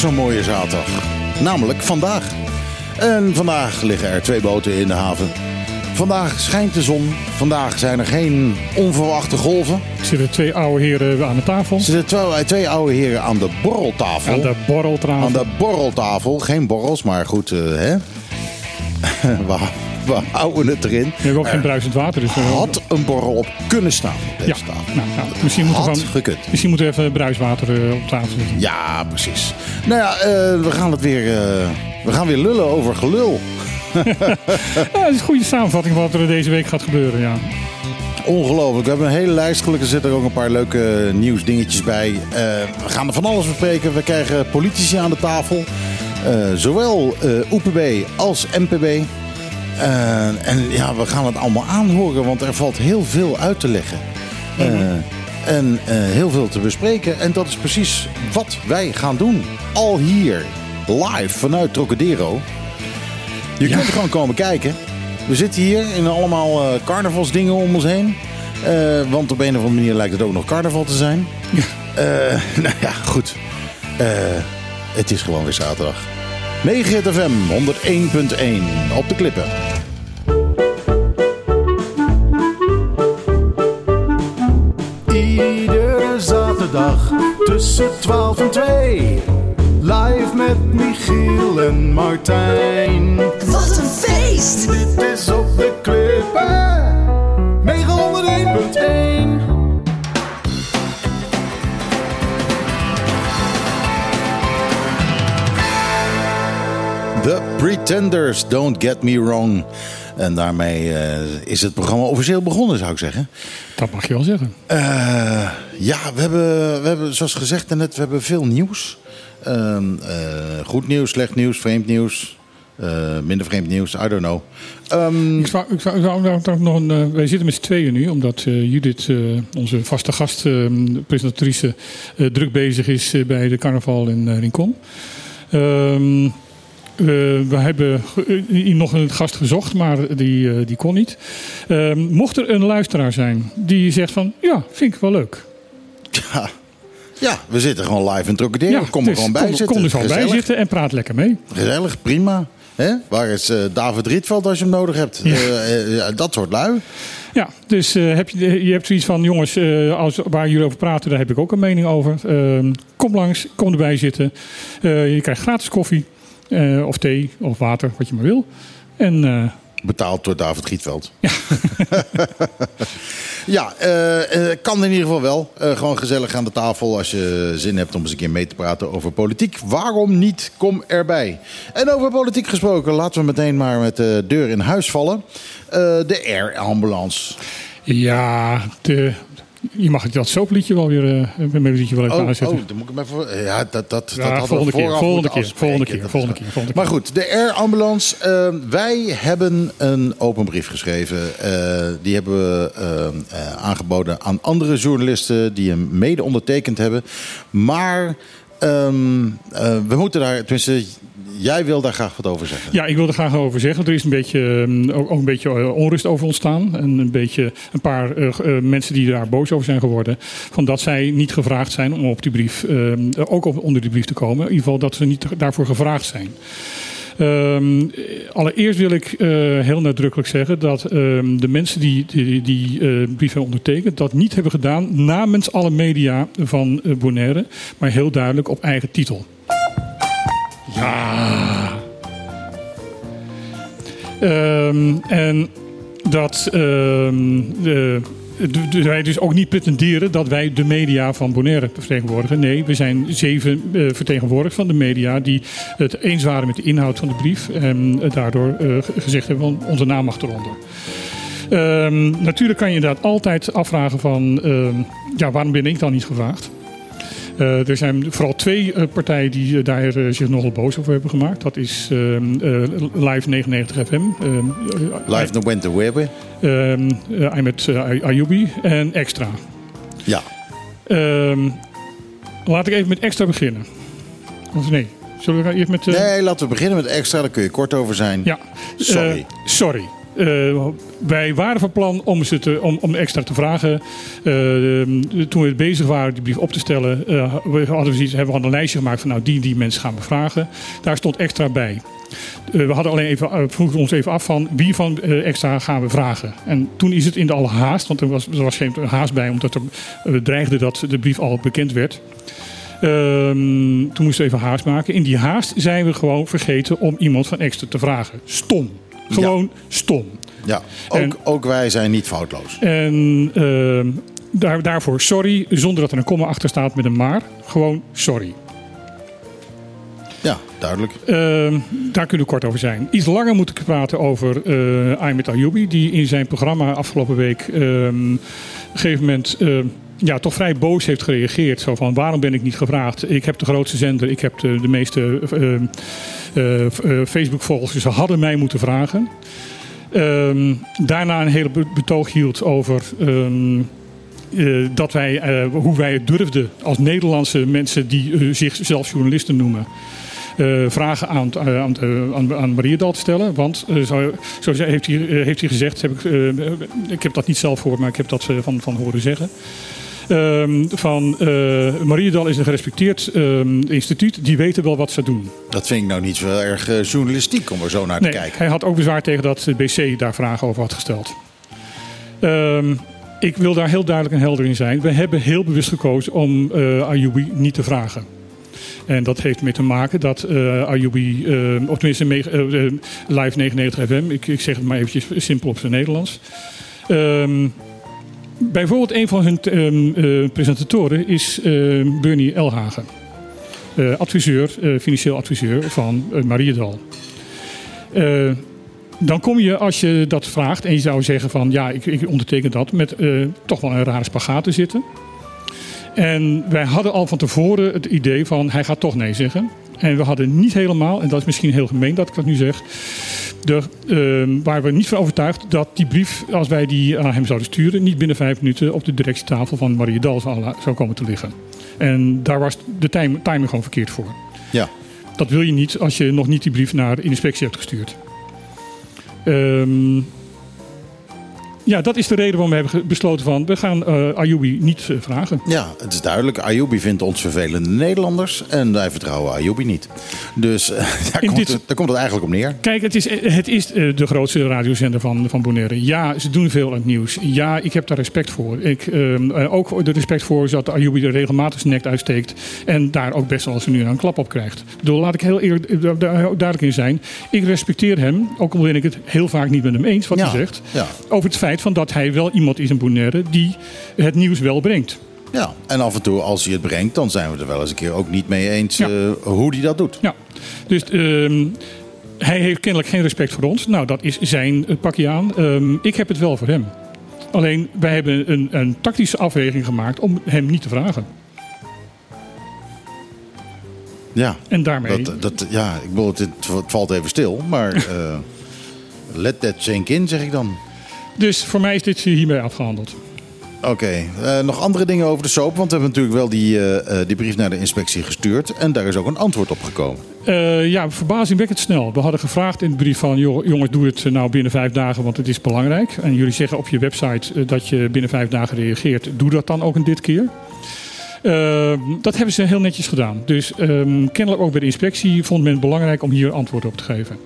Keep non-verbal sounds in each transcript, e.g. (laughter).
zo'n mooie zaterdag. Namelijk vandaag. En vandaag liggen er twee boten in de haven. Vandaag schijnt de zon. Vandaag zijn er geen onverwachte golven. Er zitten twee oude heren aan de tafel. Er zitten twee, twee oude heren aan de borreltafel. Aan de borreltafel. Aan de borreltafel. Geen borrels, maar goed, eh, hè? (laughs) we, we houden het erin. We hebben ook geen bruisend water. Dus we- Had een borrel op kunnen staan op deze ja, tafel. nou, nou, misschien, moeten we Had gewoon- gekund. misschien moeten we even bruiswater eh, op tafel zetten. Ja, precies. Nou ja, eh, we gaan het weer... eh, we gaan weer lullen over gelul. (laughs) Ja, dat is een goede samenvatting van wat er deze week gaat gebeuren. Ja. Ongelooflijk. We hebben een hele lijst. Gelukkig zitten er ook een paar leuke nieuwsdingetjes bij. Eh, we gaan er van alles bespreken. We krijgen politici aan de tafel. Eh, zowel eh UPB als MPB. Eh, en ja, we gaan het allemaal aanhoren, want er valt heel veel uit te leggen. Eh, en eh, heel veel te bespreken. En dat is precies wat wij gaan doen. Al hier, live vanuit Trocadero. Je kunt er gewoon komen kijken. We zitten hier in allemaal carnavalsdingen om ons heen. Want op een of andere manier lijkt het ook nog carnaval te zijn. Eh, (laughs) nou ja, goed. Het is gewoon weer zaterdag. 9 FM 101.1 op de klippen. Iedere zaterdag tussen 12 en 2. Live met Michiel en Martijn. Wat een feest! Dit is op de klippen. Pretenders, Don't Get Me Wrong. En daarmee eh, is het programma officieel begonnen, zou ik zeggen. Dat mag je wel zeggen. Eh, ja, we hebben, we hebben, zoals gezegd net, we hebben veel nieuws. Ehm, eh, goed nieuws, slecht nieuws, vreemd nieuws. minder vreemd nieuws, I don't know. Ehm, Ik zou, ik zou, ik zou ook nog een, wij zitten met z'n tweeën nu, omdat Judith, onze vaste gast, eh, presentatrice, druk bezig is bij de carnaval in Rincon. Ehm, eh, we hebben eh, nog een gast gezocht, maar die, eh, die kon niet. Ehm, mocht er een luisteraar zijn die zegt van, ja, vind ik wel leuk. ja. ja, we zitten gewoon live in Trocadero. kom er dus gewoon bij kom, zitten. Kom er gewoon bij zitten en praat lekker mee. Gezellig, prima. Hè? Waar is David Rietveld als je hem nodig hebt? Ja. Ja, dat soort lui. Ja, dus heb je, je hebt zoiets van, jongens, als, waar jullie over praten, daar heb ik ook een mening over. Ehm, kom langs, kom erbij zitten. Je krijgt gratis koffie, eh, of thee, of water, wat je maar wil. En eh, Betaald door David Rietveld. Ja, (laughs) ja eh, kan in ieder geval wel. Gewoon gezellig aan de tafel als je zin hebt om eens een keer mee te praten over politiek. Waarom niet? Kom erbij. En over politiek gesproken, laten we meteen maar met de deur in huis vallen. De air ambulance. ja, de, je mag dat soapliedje wel weer, eh, een melodietje wel even Oh, aanzetten. oh, dan moet ik hem even. Ja, dat, dat, dat Ja, we volgende keer, volgende keer, volgende keer, Dat volgende keer, volgende Maar goed, de Air Ambulance. eh, wij hebben een open brief geschreven. Eh, die hebben we eh, eh, aangeboden aan andere journalisten die hem mede ondertekend hebben. Maar ehm, eh, we moeten daar, tenminste, jij wil daar graag wat over zeggen. Ja, ik wil er graag over zeggen. Er is een beetje, ehm, ook, een beetje eh, onrust over ontstaan. En een, beetje, een paar eh, eh, mensen die daar boos over zijn geworden. Van dat zij niet gevraagd zijn om op die brief, ehm, ook onder die brief te komen. In ieder geval dat ze niet daarvoor gevraagd zijn. Ehm, allereerst wil ik heel nadrukkelijk zeggen dat de mensen die die, die eh, brief hebben ondertekend, dat niet hebben gedaan namens alle media van Bonaire, maar heel duidelijk op eigen titel. Ja. Ehm, en dat ehm, wij dus ook niet pretenderen dat wij de media van Bonaire vertegenwoordigen. Nee, we zijn zeven eh, vertegenwoordigers van de media die het eens waren met de inhoud van de brief. En daardoor eh, ge- gezegd hebben onze naam mag eronder. Ehm, natuurlijk kan je inderdaad altijd afvragen van ja, waarom ben ik dan niet gevraagd? Eh, er zijn vooral twee eh, partijen die eh, daar zich nogal boos over hebben gemaakt. Dat is ehm, eh, Live 99 FM. ehm, eh, Live no Winter Webber. I'm met eh, Ayubi en Extra. Ja. Ehm, laat ik even met Extra beginnen. Of nee? Zullen we eerst met... Nee, laten we beginnen met extra. Daar kun je kort over zijn. Ja. Sorry. Sorry. Eh, wij waren van plan om, ze te, om, om extra te vragen. Eh, toen we bezig waren die brief op te stellen, eh, we hadden we, hebben een lijstje gemaakt van nou, die, die mensen gaan we vragen. Daar stond extra bij. We hadden alleen even, vroegen ons even af van wie van extra gaan we vragen. En toen is het in de alle haast, want er was, er was geen haast bij, omdat er dreigde dat de brief al bekend werd. Ehm, toen moesten we even haast maken. In die haast zijn we gewoon vergeten om iemand van extra te vragen. Stom. Gewoon stom. Ja, ook, En- ook wij zijn niet foutloos. En ehm, daar, daarvoor sorry, zonder dat er een komma achter staat met een maar. Gewoon sorry. Ja, duidelijk. Ehm, daar kunnen we kort over zijn. Iets langer moet ik praten over eh Ahmed Ayoubi, die in zijn programma afgelopen week ehm, op een gegeven moment ja, toch vrij boos heeft gereageerd. Zo van, waarom ben ik niet gevraagd? Ik heb de grootste zender, ik heb de, meeste eh, f- eh, Facebook-volgers. Ze hadden mij moeten vragen. Ehm, daarna een hele be- betoog hield over... ehm, eh, dat wij, eh, hoe wij het durfden als Nederlandse mensen die eh, zichzelf journalisten noemen. eh, vragen aan, aan, aan, aan Mariedal te stellen. Want zo, zo heeft, hij, heeft hij gezegd, heb ik, ik heb dat niet zelf gehoord, maar ik heb dat van, van horen zeggen. Um, van uh, Mariedal is een gerespecteerd um, instituut, die weten wel wat ze doen. Dat vind ik nou niet zo erg uh, journalistiek om er zo naar nee, te kijken. Hij had ook bezwaar tegen dat de BC daar vragen over had gesteld. Um, ik wil daar heel duidelijk en helder in zijn. We hebben heel bewust gekozen om uh, Ayubi niet te vragen. En dat heeft mee te maken dat uh, Ayubi, uh, of tenminste Live 99 FM, ik, ik, zeg het maar eventjes simpel op zijn Nederlands. Um, bijvoorbeeld een van hun um, presentatoren is Bernie Elhagen. adviseur, financieel adviseur van Mariedal dan kom je, als je dat vraagt en je zou zeggen van ja, ik, ik onderteken dat, met toch wel een rare spagaat te zitten. En wij hadden al van tevoren het idee van hij gaat toch nee zeggen. En we hadden niet helemaal, en dat is misschien heel gemeen dat ik dat nu zeg, de, uh, waar we niet van overtuigd dat die brief, als wij die aan hem zouden sturen, niet binnen vijf minuten op de directietafel van Mariedal zou, zou komen te liggen. En daar was de timing gewoon verkeerd voor. Ja. Dat wil je niet als je nog niet die brief naar de inspectie hebt gestuurd. Um, ja, dat is de reden waarom we hebben besloten van we gaan uh, Ayubi niet uh, vragen. Ja, het is duidelijk. Ayubi vindt ons vervelende Nederlanders en wij vertrouwen Ayubi niet. Dus uh, (laughs) daar, komt dit... het, daar komt het eigenlijk op neer. Kijk, het is, het is eh, de grootste radiozender van, van Bonaire. Ja, ze doen veel aan het nieuws. Ja, ik heb daar respect voor. Ik, uh, ook de respect voor dat Ayubi er regelmatig zijn nek uitsteekt en daar ook best wel eens nu een klap op krijgt. Dus laat ik heel eerlijk, duidelijk in zijn. Ik respecteer hem, ook al ben ik het heel vaak niet met hem eens wat ja, hij zegt, ja. over het feit van dat hij wel iemand is in Bonaire die het nieuws wel brengt. Ja, en af en toe als hij het brengt, dan zijn we er wel eens een keer ook niet mee eens ja. uh, hoe hij dat doet. Ja, dus uh, hij heeft kennelijk geen respect voor ons. Nou, dat is zijn uh, pakje aan. Um, ik heb het wel voor hem. Alleen, wij hebben een, een tactische afweging gemaakt om hem niet te vragen. Ja, en daarmee. Dat, dat, ja, ik bedoel, het, het, valt even stil, maar uh, (laughs) let that sink in, zeg ik dan. Dus voor mij is dit hiermee afgehandeld. Oké, okay. uh, nog andere dingen over de soap? Want we hebben natuurlijk wel die, uh, die brief naar de inspectie gestuurd. En daar is ook een antwoord op gekomen. Uh, ja, verbazingwekkend snel. We hadden gevraagd in de brief van... Joh, jongens, doe het nou binnen vijf dagen, want het is belangrijk. En jullie zeggen op je website dat je binnen vijf dagen reageert. Doe dat dan ook een dit keer. Uh, dat hebben ze heel netjes gedaan. Dus um, kennelijk ook bij de inspectie vond men het belangrijk om hier antwoord op te geven.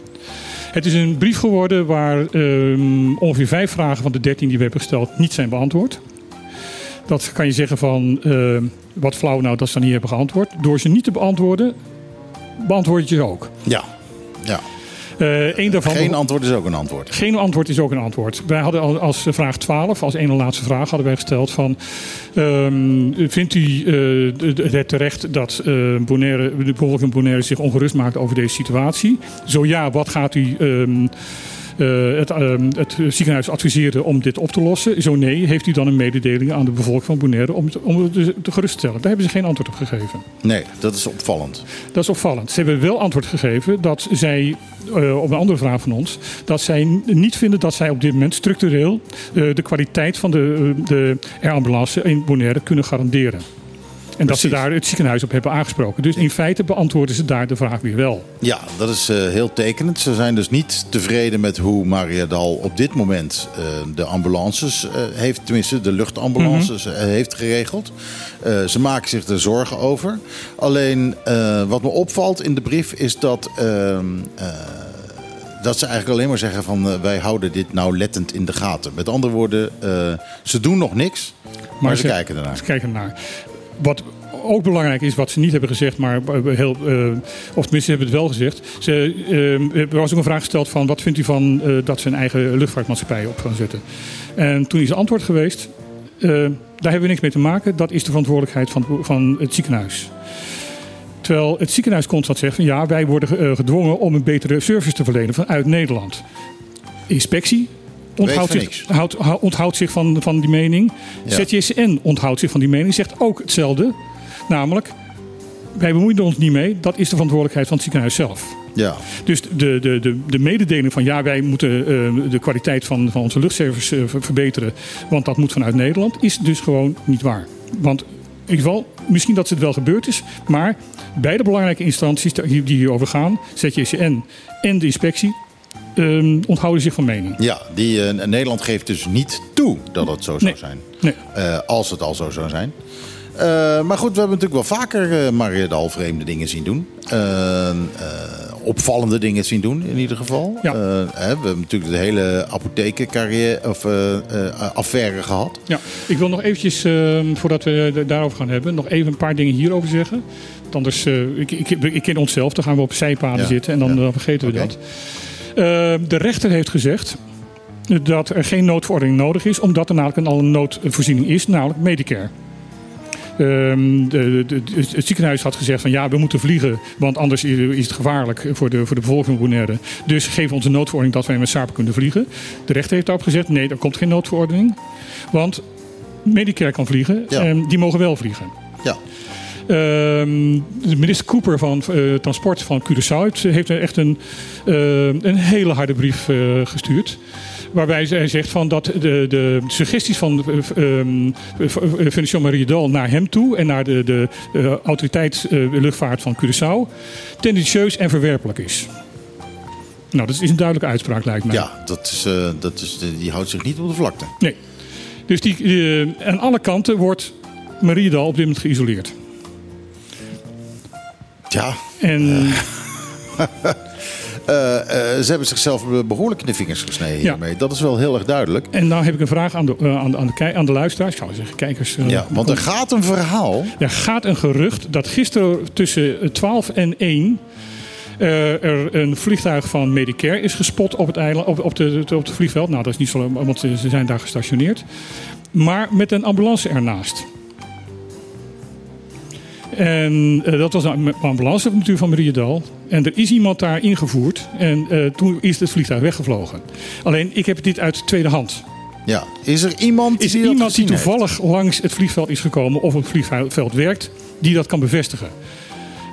Het is een brief geworden waar um, ongeveer vijf vragen van de dertien die we hebben gesteld niet zijn beantwoord. Dat kan je zeggen van uh, wat flauw nou dat ze dan niet hebben geantwoord. Door ze niet te beantwoorden, beantwoord je ze ook. Ja, ja. Daarvan geen antwoord is ook een antwoord. Geen antwoord is ook een antwoord. Wij hadden als vraag 12, als ene laatste vraag, hadden wij gesteld van... Um, vindt u uh, het terecht dat uh, Bonaire, de bevolking Bonaire zich ongerust maakt over deze situatie? Zo ja, wat gaat u... Um, uh, het, uh, het, ziekenhuis adviseren om dit op te lossen. Zo nee, heeft u dan een mededeling aan de bevolking van Bonaire om, om het te gerust te stellen. Daar hebben ze geen antwoord op gegeven. Nee, dat is opvallend. Dat is opvallend. Ze hebben wel antwoord gegeven dat zij, uh, op een andere vraag van ons, dat zij niet vinden dat zij op dit moment structureel de kwaliteit van de, de air ambulance in Bonaire kunnen garanderen. En dat ze daar het ziekenhuis op hebben aangesproken. Dus in feite beantwoorden ze daar de vraag weer wel. Ja, dat is eh, heel tekenend. Ze zijn dus niet tevreden met hoe Mariadal op dit moment eh, de ambulances eh, heeft, tenminste de luchtambulances eh, heeft geregeld. Ze maken zich er zorgen over. Alleen wat me opvalt in de brief is dat. ehm, eh, dat ze eigenlijk alleen maar zeggen van wij houden dit nauwlettend in de gaten. Met andere woorden, ze doen nog niks, maar, ze, kijken ernaar. Ze kijken ernaar. Wat ook belangrijk is, wat ze niet hebben gezegd, maar heel, eh, of tenminste hebben het wel gezegd. Ze, eh, er was ook een vraag gesteld van wat vindt u van eh, dat ze een eigen luchtvaartmaatschappij op gaan zetten. En toen is het antwoord geweest, eh, daar hebben we niks mee te maken. Dat is de verantwoordelijkheid van, van het ziekenhuis. Terwijl het ziekenhuis constant zegt van ja, wij worden eh, gedwongen om een betere service te verlenen vanuit Nederland. Inspectie onthoudt zich, onthoudt zich van, van die mening. Ja. ZJSN onthoudt zich van die mening, zegt ook hetzelfde. Namelijk, wij bemoeien ons niet mee. Dat is de verantwoordelijkheid van het ziekenhuis zelf. Ja, Dus de, de, de, de mededeling van ja, wij moeten eh, de kwaliteit van, van onze luchtservice eh, ver- verbeteren, want dat moet vanuit Nederland, is dus gewoon niet waar. Want in ieder geval, misschien dat het wel gebeurd is, maar beide belangrijke instanties die die hierover gaan, ZJCN en de inspectie, ehm, onthouden zich van mening. ja die, eh, Nederland geeft dus niet toe dat het zo zou zijn. Nee. Eh, als het al zo zou zijn. Eh, maar goed, we hebben natuurlijk wel vaker eh Mariadal vreemde dingen zien doen. Eh, eh, opvallende dingen zien doen, in ieder geval. Ja. We hebben natuurlijk de hele apothekencarrière of affaire gehad. Ja, ik wil nog eventjes, ehm, voordat we daarover gaan hebben, nog even een paar dingen hierover zeggen. Want Anders, ik, ik, ik ken onszelf, dan gaan we op zijpaden Ja, zitten en dan, ja. dan vergeten we dat. Eh, de rechter heeft gezegd dat er geen noodverordening nodig is, omdat er namelijk al een noodvoorziening is, namelijk Medicare. Ehm, de, het ziekenhuis had gezegd van ja, we moeten vliegen, want anders is het gevaarlijk voor de, voor de bevolking van Bonaire. Dus geef ons een noodverordening dat wij met Saab kunnen vliegen. De rechter heeft daarop gezegd, nee, er komt geen noodverordening. Want Medicare kan vliegen Ja. en die mogen wel vliegen. Ja, Ehm, de minister Cooper van eh, Transport van Curaçao heeft, echt een, eh, een hele harde brief eh, gestuurd. Waarbij zij zegt van dat de, de suggesties van um, Fundación Maria Dal naar hem toe en naar de, de uh, autoriteit uh, luchtvaart van Curaçao tendentieus en verwerpelijk is. Nou, dat is een duidelijke uitspraak, lijkt mij. ja dat is, uh, dat is, die houdt zich niet op de vlakte. Nee. Dus die, aan alle kanten wordt Mariedal op dit moment geïsoleerd. Ja. En. Uh, (laughs) uh, ze hebben zichzelf behoorlijk in de vingers gesneden hiermee. Ja. Dat is wel heel erg duidelijk. En nou heb ik een vraag aan de, uh, aan de, aan de, aan de luisteraars. Ik zou zeggen, kijkers. ja, want er gaat een verhaal. Er gaat een gerucht dat gisteren tussen 12 en 1 uh, er een vliegtuig van Medicare is gespot op het, eiland, op, op, de, op het vliegveld. Nou, dat is niet zo, want ze zijn daar gestationeerd. Maar met een ambulance ernaast. En uh, dat was een ambulance natuurlijk van Mariedal. En er is iemand daar ingevoerd. En uh, toen is het vliegtuig weggevlogen. Alleen, ik heb dit uit tweede hand. Ja, is er iemand is die, er iemand die heeft? toevallig langs het vliegveld is gekomen of op het vliegveld werkt, die dat kan bevestigen?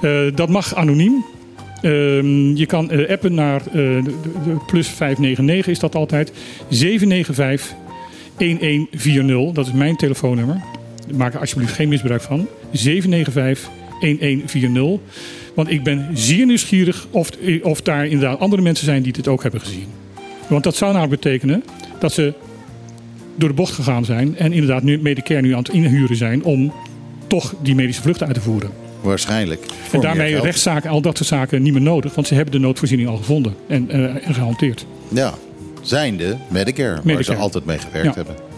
Uh, dat mag anoniem. Uh, je kan uh, appen naar de, de plus 599 is dat altijd. 795 1140. Dat is mijn telefoonnummer. Maak er alsjeblieft geen misbruik van. 795 1140. Want ik ben zeer nieuwsgierig of, of daar inderdaad andere mensen zijn die dit ook hebben gezien. Want dat zou nou betekenen dat ze door de bocht gegaan zijn en inderdaad nu Medicare nu aan het inhuren zijn om toch die medische vluchten uit te voeren. Waarschijnlijk. En daarmee rechtszaken, al dat soort zaken niet meer nodig, want ze hebben de noodvoorziening al gevonden en, uh, en gehanteerd. Ja, zijnde Medicare, Medicare. waar ze altijd mee gewerkt ja. hebben.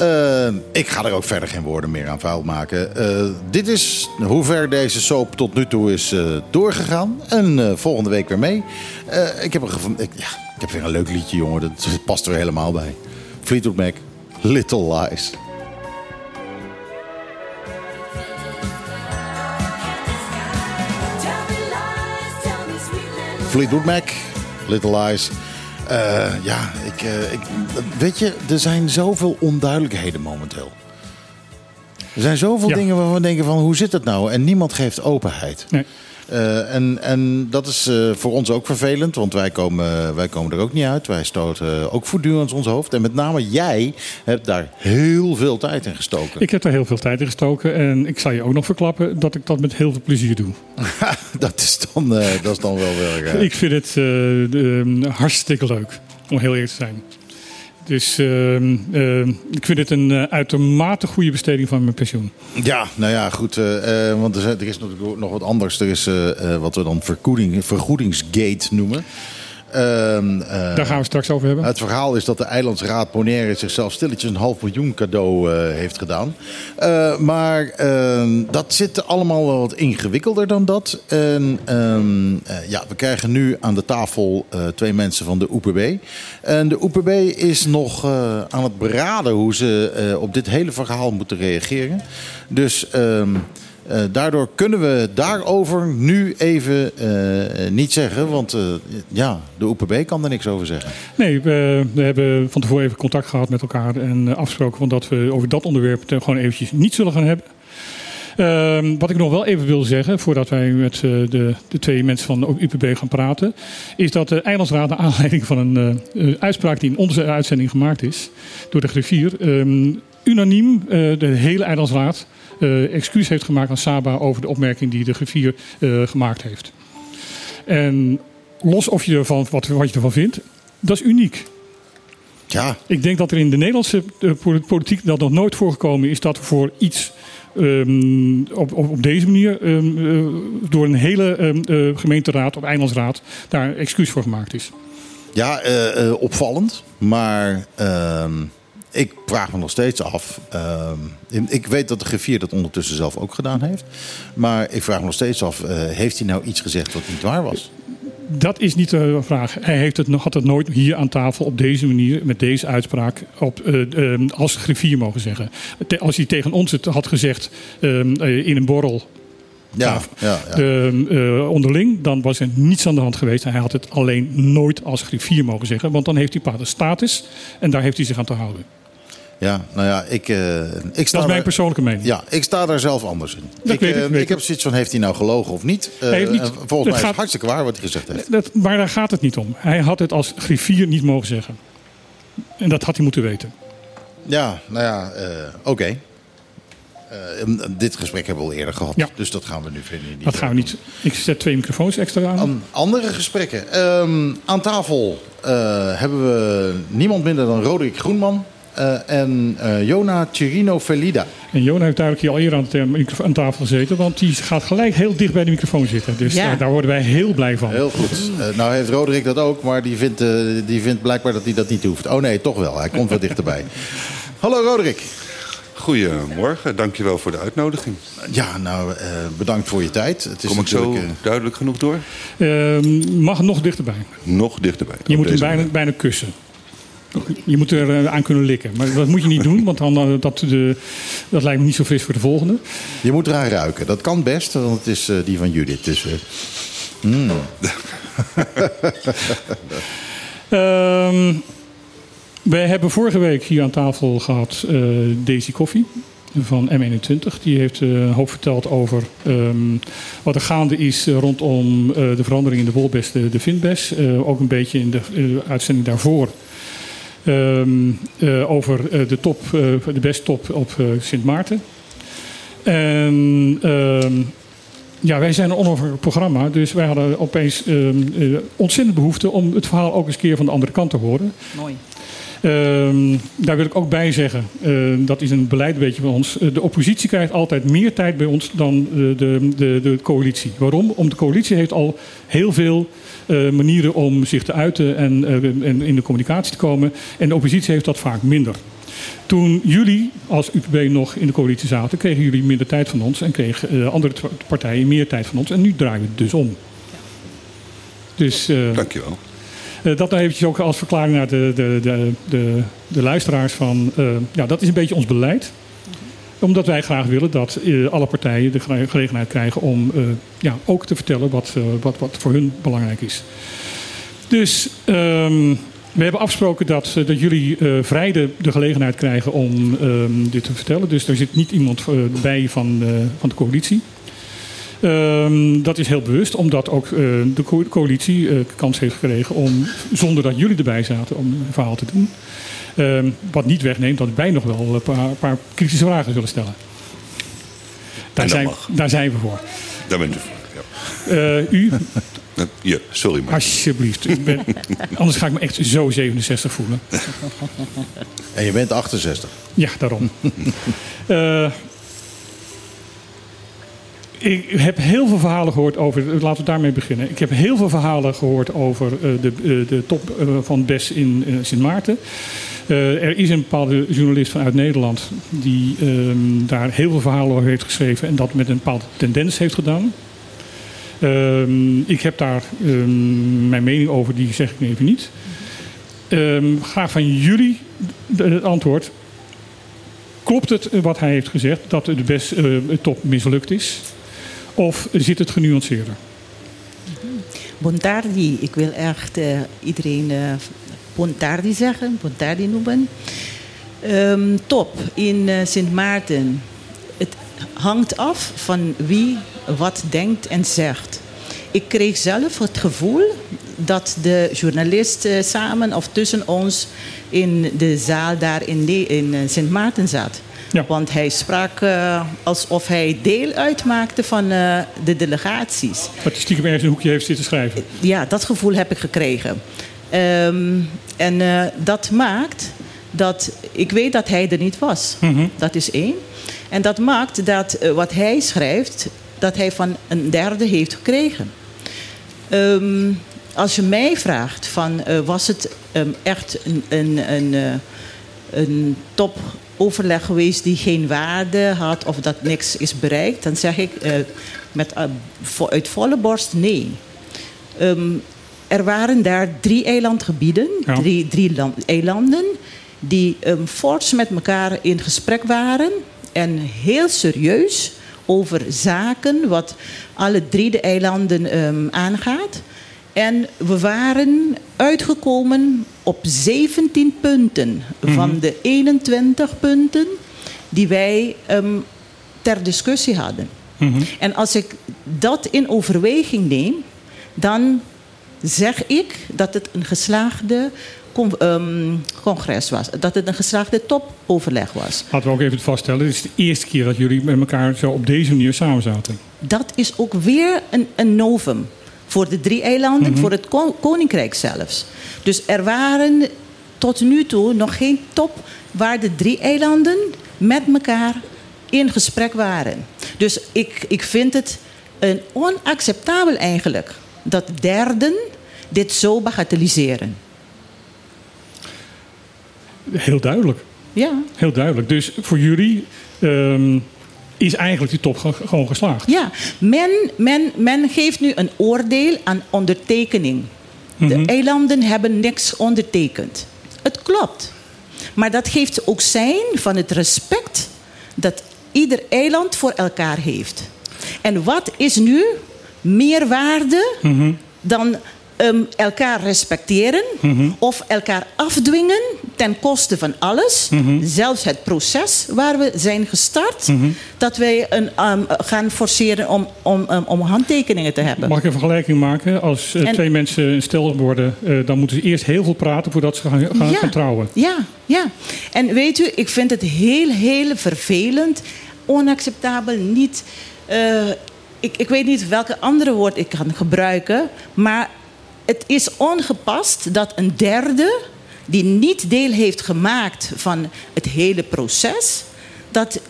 Uh, ik ga er ook verder geen woorden meer aan vuil maken. Uh, dit is hoe ver deze soap tot nu toe is uh, doorgegaan. En volgende week weer mee. ik, heb een, ik, ja, ik heb weer een leuk liedje, jongen. Dat (laughs) past er helemaal bij. Fleetwood Mac, Little Lies. Fleetwood Mac, Little Lies. Uh, ja, ik, uh, ik, weet je, er zijn zoveel onduidelijkheden momenteel. Er zijn zoveel ja. dingen waarvan we denken van, hoe zit het nou? En niemand geeft openheid. Nee. Eh, en, en dat is eh, voor ons ook vervelend, want wij komen, wij komen er ook niet uit. Wij stoten ook voortdurend ons hoofd. En met name jij hebt daar heel veel tijd in gestoken. Ik heb daar heel veel tijd in gestoken. En ik zal je ook nog verklappen dat ik dat met heel veel plezier doe. (laughs) dat, is dan, eh, dat is dan wel weer... Ik vind het eh, de- eh, hartstikke leuk, om heel eerlijk te zijn. Dus ehm, ehm, ik vind het een eh, uitermate goede besteding van mijn pensioen. Ja, nou ja, goed. eh, eh, want er, is natuurlijk nog wat anders. Er is wat we dan vergoeding, vergoedingsgate noemen. Ehm, eh, Daar gaan we straks over hebben. Het verhaal is dat de eilandsraad Bonaire zichzelf stilletjes een half miljoen cadeau eh, heeft gedaan. Eh, maar ehm, dat zit allemaal wel wat ingewikkelder dan dat. En ehm, eh, ja, we krijgen nu aan de tafel twee mensen van de OPB. En de OPB is nog aan het beraden hoe ze op dit hele verhaal moeten reageren. Dus eh, daardoor kunnen we daarover nu even eh, niet zeggen. Want ja, de OPB kan er niks over zeggen. Nee, we, we hebben van tevoren even contact gehad met elkaar en afgesproken dat we over dat onderwerp gewoon eventjes niet zullen gaan hebben. Ehm, wat ik nog wel even wil zeggen, voordat wij met de, de twee mensen van de UPB gaan praten, is dat de Eilandsraad, naar aanleiding van een uitspraak die in onze uitzending gemaakt is door de griffier, ehm, unaniem de hele Eilandsraad excuus heeft gemaakt aan Saba over de opmerking die de griffier eh, gemaakt heeft. En los of je ervan, wat, wat je ervan vindt, dat is uniek. Ja, Ik denk dat er in de Nederlandse eh, pol- politiek dat nog nooit voorgekomen is dat voor iets ehm, op, op, op deze manier ehm, eh, door een hele ehm, eh, gemeenteraad of eilandsraad daar excuus voor gemaakt is. ja eh, eh, opvallend. Maar ik vraag me nog steeds af. Ehm, ik weet dat de griffier dat ondertussen zelf ook gedaan heeft. Maar ik vraag me nog steeds af. eh, heeft hij nou iets gezegd wat niet waar was? Dat is niet de vraag. Hij heeft het, nog- had het nooit hier aan tafel op deze manier, met deze uitspraak, op, eh, eh, als griffier mogen zeggen. Te- Als hij tegen ons het had gezegd ehm, eh, in een borrel Ja, ja, ja. de, onderling, dan was er niets aan de hand geweest. Hij had het alleen nooit als griffier mogen zeggen, want dan heeft hij bepaalde status en daar heeft hij zich aan te houden. Ja nou ja, ik, eh, ik sta Dat is mijn persoonlijke mening. Ja, ik sta daar zelf anders in. Dat ik, weet ik, weet ik heb zoiets van, heeft hij nou gelogen of niet? Eh, Hij heeft niet- en volgens mij is het hartstikke waar wat hij gezegd heeft. Dat, maar daar gaat het niet om. Hij had het als griffier niet mogen zeggen. En dat had hij moeten weten. Ja, nou ja, oké. Dit gesprek hebben we al eerder gehad. Ja. Dus dat gaan we nu verder niet Dat gaan we niet. Ik zet twee microfoons extra aan. An- andere gesprekken. Ehm, aan tafel hebben we niemand minder dan Roderick Groenman en eh, Jona Chirino Felida. En Jona heeft duidelijk hier al eerder aan, tafel gezeten. Want die gaat gelijk heel dicht bij de microfoon zitten. Dus Ja. daar, daar worden wij heel blij van. Heel goed. Eh, nou heeft Roderick dat ook, maar die vindt, eh, die vindt blijkbaar dat hij dat niet hoeft. Oh nee, toch wel. Hij komt wat dichterbij. (laughs) Hallo Roderick. Goedemorgen, dankjewel voor de uitnodiging. Ja, nou eh, bedankt voor je tijd. Het is Kom ik zo eh, duidelijk genoeg door? Ehm, mag nog dichterbij. Nog dichterbij. Je moet hem bijna, bijna kussen. Je moet er eh, aan kunnen likken. Maar dat moet je niet doen, want dan, eh, dat, de, dat lijkt me niet zo fris voor de volgende. je moet eraan ruiken. Dat kan best, want het is eh, die van Judith. Dus, mm. (laughs) Ehm wij hebben vorige week hier aan tafel gehad eh, Daisy Koffie van M21. Die heeft eh, een hoop verteld over ehm, wat er gaande is rondom de verandering in de wolbes, de, de vindbes. Ook een beetje in de uitzending daarvoor. Ehm, eh, over eh, de top, eh, de besttop op eh, Sint Maarten. En ehm, ja, wij zijn een programma, dus wij hadden opeens ehm, eh, ontzettend behoefte om het verhaal ook eens een keer van de andere kant te horen. Mooi. Ehm, daar wil ik ook bij zeggen, eh, dat is een beleid een beetje van ons. Eh, de oppositie krijgt altijd meer tijd bij ons dan de, de, de, de coalitie. Waarom? Omdat de coalitie heeft al heel veel eh, manieren om zich te uiten en, eh, in de communicatie te komen. En de oppositie heeft dat vaak minder. Toen jullie als UPB nog in de coalitie zaten, kregen jullie minder tijd van ons en kregen eh, andere partijen meer tijd van ons. En nu draaien we het dus om. Dus eh, Dankjewel. Eh, dat nou eventjes ook als verklaring naar de, de, de, de, de luisteraars van... eh, ja, dat is een beetje ons beleid. Omdat wij graag willen dat eh, alle partijen de gele- gelegenheid krijgen om ja, ook te vertellen wat, wat, wat voor hun belangrijk is. Dus ehm, we hebben afgesproken dat, dat jullie vrij de, de gelegenheid krijgen om ehm, dit te vertellen. Dus er zit niet iemand bij van, van de coalitie. Ehm, dat is heel bewust, omdat ook eh, de co- coalitie eh, kans heeft gekregen om, zonder dat jullie erbij zaten, om een verhaal te doen. Ehm, wat niet wegneemt dat wij nog wel een paar, paar kritische vragen zullen stellen. Daar, zijn, mag. daar zijn we voor. Daar bent u voor. Ja. Eh, u, (laughs) Ja, sorry maar. alsjeblieft. Ik ben, anders ga ik me echt zo 67 voelen. En je bent 68. Ja, daarom. (laughs) Eh, ik heb heel veel verhalen gehoord over. Laten we daarmee beginnen. Ik heb heel veel verhalen gehoord over eh, de, eh, de top eh, van BES in eh, Sint Maarten. Eh, er is een bepaalde journalist vanuit Nederland die ehm, daar heel veel verhalen over heeft geschreven en dat met een bepaalde tendens heeft gedaan. Ehm, ik heb daar ehm, mijn mening over, die zeg ik even niet. Graag van jullie het antwoord. Klopt het eh, wat hij heeft gezegd, dat de best eh, top mislukt is? Of zit het genuanceerder? Bontardi, ik wil echt eh, iedereen eh Bontardi zeggen, Bontardi noemen. Ehm, top in eh, Sint Maarten. Het hangt af van wie wat denkt en zegt. Ik kreeg zelf het gevoel dat de journalist eh, samen of tussen ons in de zaal daar in, in Sint Maarten zat. Ja. Want hij sprak eh, alsof hij deel uitmaakte van eh, de delegaties. Dat hij stiekem ergens een hoekje heeft zitten schrijven. Ja, dat gevoel heb ik gekregen. Ehm, en eh, dat maakt dat ik weet dat hij er niet was. Dat is één. En dat maakt dat wat hij schrijft, dat hij van een derde heeft gekregen. Ehm, als je mij vraagt van was het ehm, echt een, een, een, een topoverleg geweest die geen waarde had of dat niks is bereikt, dan zeg ik eh, met, vo- uit volle borst nee. Ehm, er waren daar drie eilandgebieden, Ja. drie, drie land- eilanden, die ehm, fors met elkaar in gesprek waren en heel serieus over zaken wat alle drie de eilanden ehm, aangaat. En we waren uitgekomen op 17 punten van de 21 punten die wij ehm, ter discussie hadden. En als ik dat in overweging neem, dan zeg ik dat het een geslaagde ehm, congres was. Dat het een geslaagde topoverleg was. Laten we ook even vaststellen. Dit is de eerste keer dat jullie met elkaar zo op deze manier samen zaten. Dat is ook weer een, een novum. Voor de drie eilanden, voor het ko- koninkrijk zelfs. Dus er waren tot nu toe nog geen top waar de drie eilanden met elkaar in gesprek waren. Dus ik, ik vind het een onacceptabel eigenlijk dat derden dit zo bagatelliseren. Heel duidelijk. Ja, Heel duidelijk. Dus voor jullie ehm, is eigenlijk die top ge- gewoon geslaagd. ja. Men, men, men geeft nu een oordeel aan ondertekening. De eilanden hebben niks ondertekend. Het klopt. Maar dat geeft ook zijn van het respect dat ieder eiland voor elkaar heeft. En wat is nu meer waarde dan ehm, elkaar respecteren of elkaar afdwingen ten koste van alles, zelfs het proces waar we zijn gestart, dat wij een, ehm, gaan forceren om, om, om, om handtekeningen te hebben. Mag ik een vergelijking maken? Als eh, En- twee mensen een stel worden, eh, dan moeten ze eerst heel veel praten voordat ze gaan, gaan, gaan trouwen. Ja, ja. En weet u, ik vind het heel, heel vervelend, onacceptabel, niet. eh, ik, ik weet niet welke andere woord ik kan gebruiken, maar het is ongepast dat een derde die niet deel heeft gemaakt van het hele proces, dat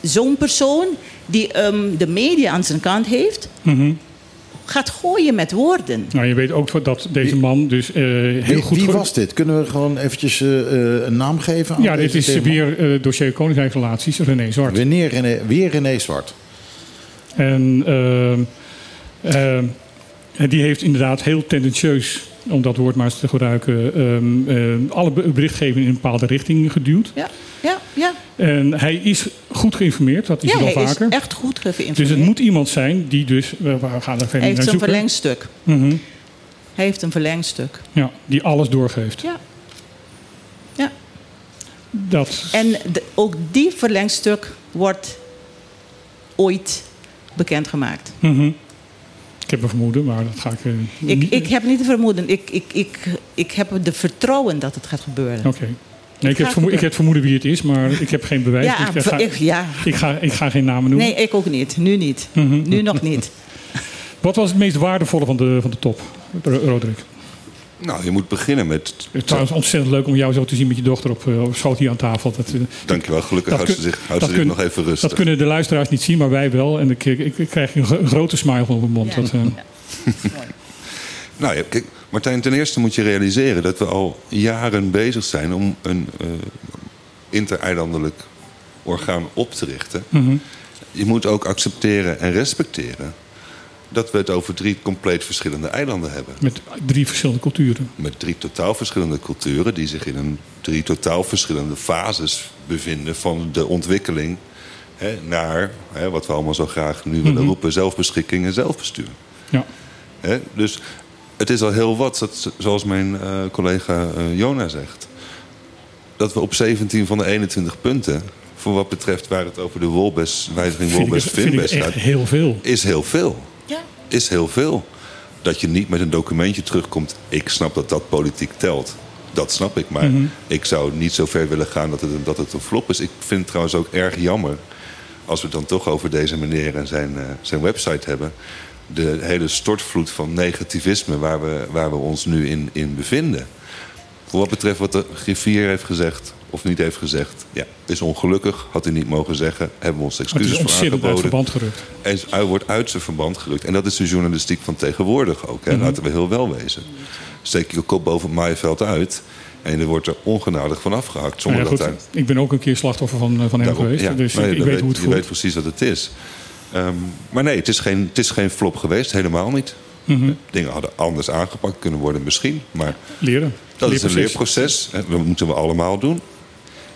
zo'n persoon die ehm, de media aan zijn kant heeft, gaat gooien met woorden. Nou, je weet ook dat deze man dus eh, heel Wie, goed... wie was dit? Kunnen we gewoon eventjes eh, eh, een naam geven? aan Ja, dit is thema? weer eh, dossier Koninkrijksrelaties, René Zwart. Wanneer René, weer René Zwart. En ehm, ehm, en die heeft inderdaad heel tendentieus, om dat woord maar eens te gebruiken, ehm, ehm, alle be- berichtgeving in een bepaalde richting geduwd. Ja, ja, ja. En hij is goed geïnformeerd, dat is ja hij vaker. is echt goed geïnformeerd. Dus het moet iemand zijn die dus, we we gaan er verder Hij heeft naar een zoeken, verlengstuk. Mhm. Hij heeft een verlengstuk. ja, die alles doorgeeft. Ja. ja. Dat, En de- ook die verlengstuk wordt ooit bekendgemaakt. Mhm. Ik heb een vermoeden, maar dat ga ik... eh, Ik, ik heb niet het vermoeden. Ik, ik, ik, ik heb de vertrouwen dat het gaat gebeuren. Oké. Nee, ik, heb ga vermo- ik heb vermoeden wie het is, maar ik heb geen bewijs. Ja, dus ik, ga, ik, ja. ik, ga, ik ga geen namen noemen. Nee, ik ook niet. Nu niet. Mhm. Nu nog niet. (laughs) Wat was het meest waardevolle van de, van de top, Ro- Roderick? Nou, je moet beginnen met... Het is trouwens ontzettend leuk om jou zo te zien met je dochter op, eh, op schoot hier aan tafel. Dat, eh, Dankjewel, gelukkig dat houdt ze zich, houdt ze zich kun- nog even rustig. dat kunnen de luisteraars niet zien, maar wij wel. En ik, ik, ik krijg een, gro- een grote smile op mijn mond. Ja. Dat, eh, (laughs) Nou ja, kijk, Martijn, ten eerste moet je realiseren dat we al jaren bezig zijn om een eh intereilandelijk orgaan op te richten. mhm. Je moet ook accepteren en respecteren dat we het over drie compleet verschillende eilanden hebben. Met drie verschillende culturen. Met drie totaal verschillende culturen die zich in een drie totaal verschillende fases bevinden van de ontwikkeling hè, naar hè, wat we allemaal zo graag nu willen Mhm. roepen: zelfbeschikking en zelfbestuur. Ja. Hè? Dus het is al heel wat, dat, zoals mijn eh, collega eh, Jona zegt. Dat we op 17 van de 21 punten, voor wat betreft waar het over de wolbes, wijziging Vind ik, wolbes het- vind ik finbes echt gaat, heel veel. is heel veel. Is heel veel. Dat je niet met een documentje terugkomt. Ik snap dat dat politiek telt. Dat snap ik. Maar Mhm. ik zou niet zo ver willen gaan dat het, een- dat het een flop is. Ik vind het trouwens ook erg jammer. Als we het dan toch over deze meneer en zijn, eh, zijn website hebben. De hele stortvloed van negativisme waar we, waar we ons nu in, in bevinden. Voor wat betreft wat de griffier heeft gezegd of niet heeft gezegd. Ja, is ongelukkig. Had hij niet mogen zeggen. Hebben we ons excuses voor ontzettend uit aangeboden. verband gerukt. Hij is- hij wordt uit zijn verband gerukt. En dat is de journalistiek van tegenwoordig ook. Hè. Mhm. Laten we heel wel wezen. Steek je kop boven het maaiveld uit. En er wordt er ongenadig van afgehakt. Zonder ja, dat ik ben ook een keer slachtoffer van, eh, van hem geweest. ja, dus nee, ik, weet hoe het je voelt. weet precies wat het is. Ehm, maar nee, het is, geen, het is geen flop geweest. Helemaal niet. Mhm. Dingen hadden anders aangepakt kunnen worden misschien. Maar Leren. dat is een Leerproces. Dat moeten we allemaal doen.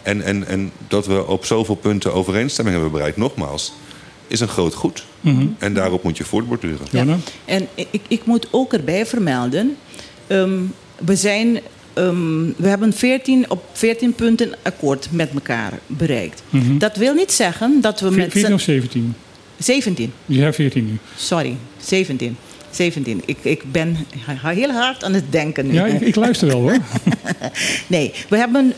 En, en, en dat we op zoveel punten overeenstemming hebben bereikt, nogmaals, is een groot goed. Mhm. En daarop moet je voortborduren. Jona? En ik, ik moet ook erbij vermelden. ehm, we, zijn, ehm, we hebben 14, op 14 punten akkoord met elkaar bereikt. Mhm. Dat wil niet zeggen dat we met 14 z'n- of 17? 17. Ja, 14 nu. Sorry, 17. 17. Ik, ik ben heel hard aan het denken nu. Ja, ik, ik luister wel hoor. (laughs) Nee, we hebben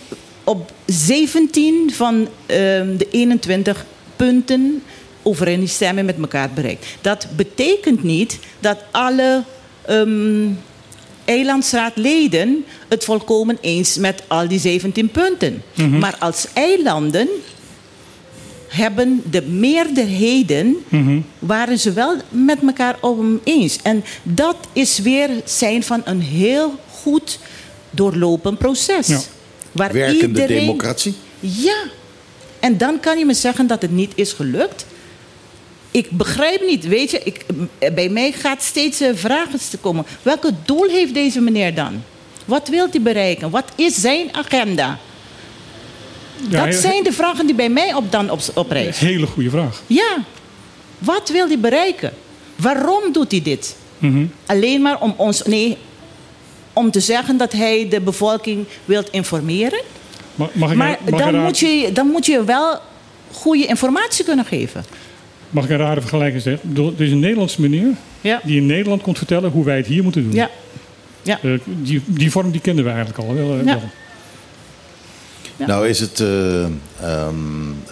op 17 van ehm, de 21 punten overeenstemming met elkaar bereikt. Dat betekent niet dat alle ehm eilandsraadleden het volkomen eens met al die 17 punten. Maar als eilanden hebben de meerderheden waren ze wel met elkaar om eens. En dat is weer zijn van een heel goed doorlopen proces. Ja. Waar Werkende iedereen- democratie. Ja. En dan kan je me zeggen dat het niet is gelukt. Ik begrijp niet, weet je, ik, bij mij gaat steeds een vragen te komen. Welke doel heeft deze meneer dan? Wat wil hij bereiken? Wat is zijn agenda? Ja, dat zijn de vragen die bij mij op dan op, oprijzen. Hele goede vraag. Ja. Wat wil hij bereiken? Waarom doet hij dit? Mhm. Alleen maar om ons. Nee, om te zeggen dat hij de bevolking wil informeren. Ma- Mag ik, Maar mag, dan moet, je, dan moet je wel goede informatie kunnen geven. mag ik een rare vergelijking zeggen? Er is een Nederlandse meneer Ja. die in Nederland komt vertellen hoe wij het hier moeten doen. Ja. Ja. Eh, die, die vorm die kenden we eigenlijk al. Wel, eh, Ja. wel. Ja. Nou is het... eh, ehm,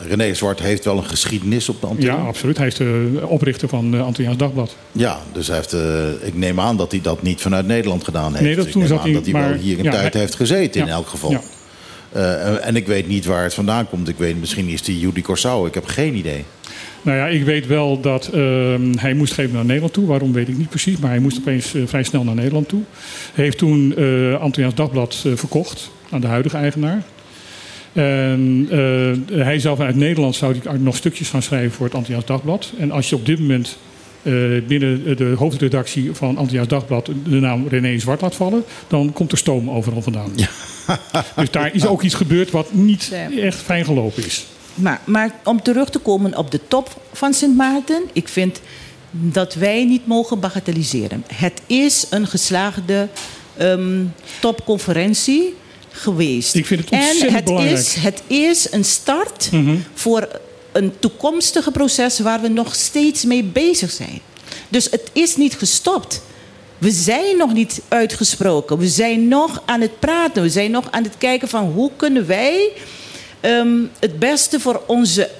René Zwart heeft wel een geschiedenis op de ja, Antillen. absoluut. Hij is de oprichter van uh, Antilliaans Dagblad. Ja, dus hij heeft, eh, ik neem aan dat hij dat niet vanuit Nederland gedaan heeft. Nee, dat Dus toen ik neem zat aan hij- dat hij wel maar- hier een ja, tijd hij- heeft gezeten in Ja. elk geval. Ja. En ik weet niet waar het vandaan komt. Ik weet, misschien is die Judy Corsau. Ik heb geen idee. Nou ja, ik weet wel dat ehm, hij moest geven naar Nederland toe. Waarom weet ik niet precies, maar hij moest opeens vrij snel naar Nederland toe. Hij heeft toen Antilliaans Dagblad verkocht aan de huidige eigenaar. En eh, hij zou vanuit Nederland zou hij nog stukjes gaan schrijven voor het Antilliaans Dagblad. En als je op dit moment eh, binnen de hoofdredactie van Antilliaans Dagblad de naam René Zwart laat vallen, dan komt er stoom overal vandaan. (laughs) dus daar is ook iets gebeurd wat niet Ja. echt fijn gelopen is. Maar, maar om terug te komen op de top van Sint Maarten, ik vind dat wij niet mogen bagatelliseren. Het is een geslaagde ehm, topconferentie geweest. Ik vind het en ontzettend het belangrijk. is, het is een start Mhm. voor een toekomstige proces waar we nog steeds mee bezig zijn. Dus het is niet gestopt. We zijn nog niet uitgesproken. We zijn nog aan het praten. We zijn nog aan het kijken van hoe kunnen wij ehm, het beste voor onze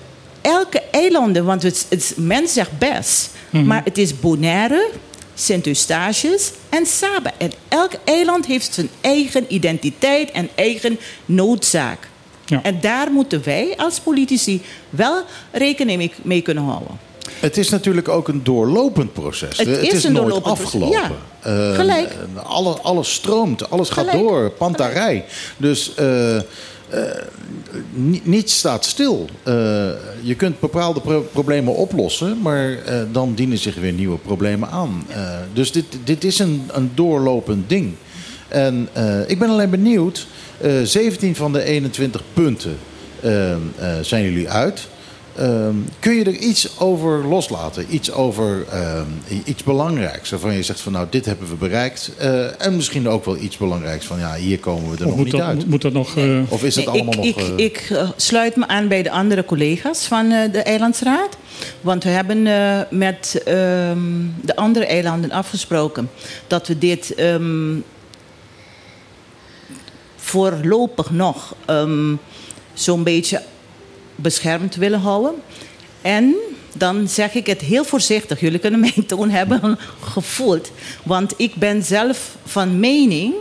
elke eilanden, want het, het mens zegt best, maar het is Bonaire, Sint-Eustatius en Saba. En elk eiland heeft zijn eigen identiteit en eigen noodzaak. Ja. En daar moeten wij als politici wel rekening mee, mee kunnen houden. Het is natuurlijk ook een doorlopend proces. Het is een nooit doorlopend proces, afgelopen. ja. Eh, Gelijk. eh, Alle, alles stroomt, alles gaat door, pantarij. Dus eh, eh, ni- niets staat stil. Eh, je kunt bepaalde pro- problemen oplossen, maar eh, dan dienen zich weer nieuwe problemen aan. Dus dit, dit is een, een doorlopend ding. En ik ben alleen benieuwd, eh 17 van de 21 punten zijn jullie uit. Ehm, kun je er iets over loslaten? Iets over ehm, iets belangrijks? Waarvan je zegt van nou, dit hebben we bereikt. Eh, en misschien ook wel iets belangrijks van ja, hier komen we er Of nog moet niet dat, uit. moet dat nog... eh, Of is het Nee, allemaal ik, nog... Ik, eh, ik sluit me aan bij de andere collega's van eh, de Eilandsraad. Want we hebben eh, met ehm, de andere eilanden afgesproken dat we dit ehm, voorlopig nog ehm, zo'n beetje beschermd willen houden. En dan zeg ik het heel voorzichtig. Jullie kunnen mijn toon hebben gevoeld. Want ik ben zelf van mening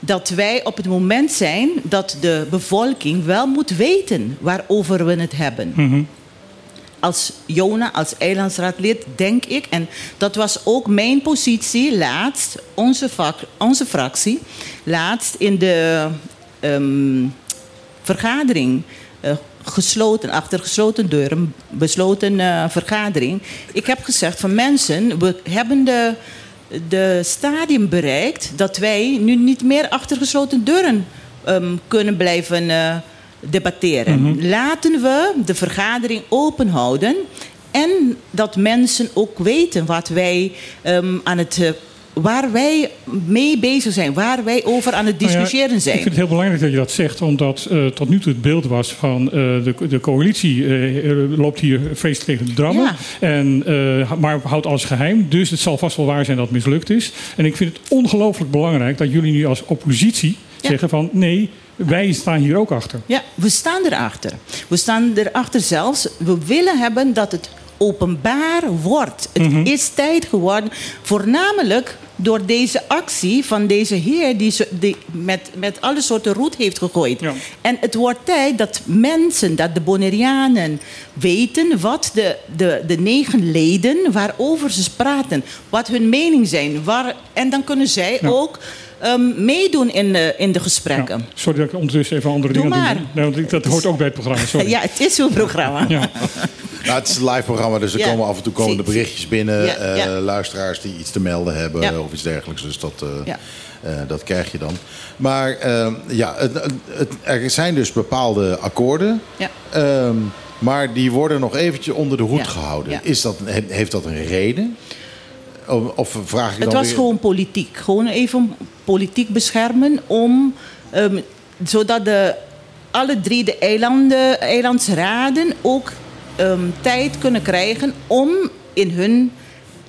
dat wij op het moment zijn dat de bevolking wel moet weten waarover we het hebben. Als Jona, als eilandsraadlid, denk ik, en dat was ook mijn positie laatst, onze, vak, onze fractie, laatst in de ehm, vergadering. eh, gesloten, achter gesloten deuren, besloten eh, vergadering. Ik heb gezegd van mensen, we hebben de, de stadium bereikt dat wij nu niet meer achter gesloten deuren ehm, kunnen blijven eh, debatteren. Laten we de vergadering open houden en dat mensen ook weten wat wij ehm, aan het eh, waar wij mee bezig zijn, waar wij over aan het Nou ja, discussiëren Ik zijn. vind het heel belangrijk dat je dat zegt, omdat eh, tot nu toe het beeld was van eh, de, de coalitie eh, loopt hier vreselijk tegen de drammen. Ja. En, maar houdt alles geheim. Dus het zal vast wel waar zijn dat het mislukt is. En ik vind het ongelooflijk belangrijk dat jullie nu als oppositie Ja. zeggen van nee, wij staan hier ook achter. Ja, we staan erachter. We staan erachter zelfs. We willen hebben dat het openbaar wordt. Het Mhm. is tijd geworden, voornamelijk door deze actie van deze heer die, die met, met alle soorten roet heeft gegooid. Ja. En het wordt tijd dat mensen, dat de Bonaireanen weten wat de, de, de negen leden, waarover ze praten, wat hun mening zijn. Waar, en dan kunnen zij Ja. ook ehm, meedoen in de, in de gesprekken. Ja. Sorry dat ik ondertussen even andere Doe dingen maar. doe. Nee, want ik- dat hoort ook bij het programma. Sorry. (laughs) Ja, het is uw programma. Ja. (laughs) Nou, het is een live programma, dus er Ja, komen af en toe komen de berichtjes binnen. Ja, eh, luisteraars die iets te melden hebben Ja. of iets dergelijks. Dus dat, eh, Ja. eh, dat krijg je dan. Maar eh, ja, het, het- er zijn dus bepaalde akkoorden. Ja. Ehm, maar die worden nog eventjes onder de hoed Ja, gehouden. ja. Is dat, he- heeft dat een reden? Of, of vraag ik Het dan was weer... gewoon politiek. Gewoon even politiek beschermen om... ehm, zodat de, alle drie de eilanden, eilandsraden ook ehm, tijd kunnen krijgen om in hun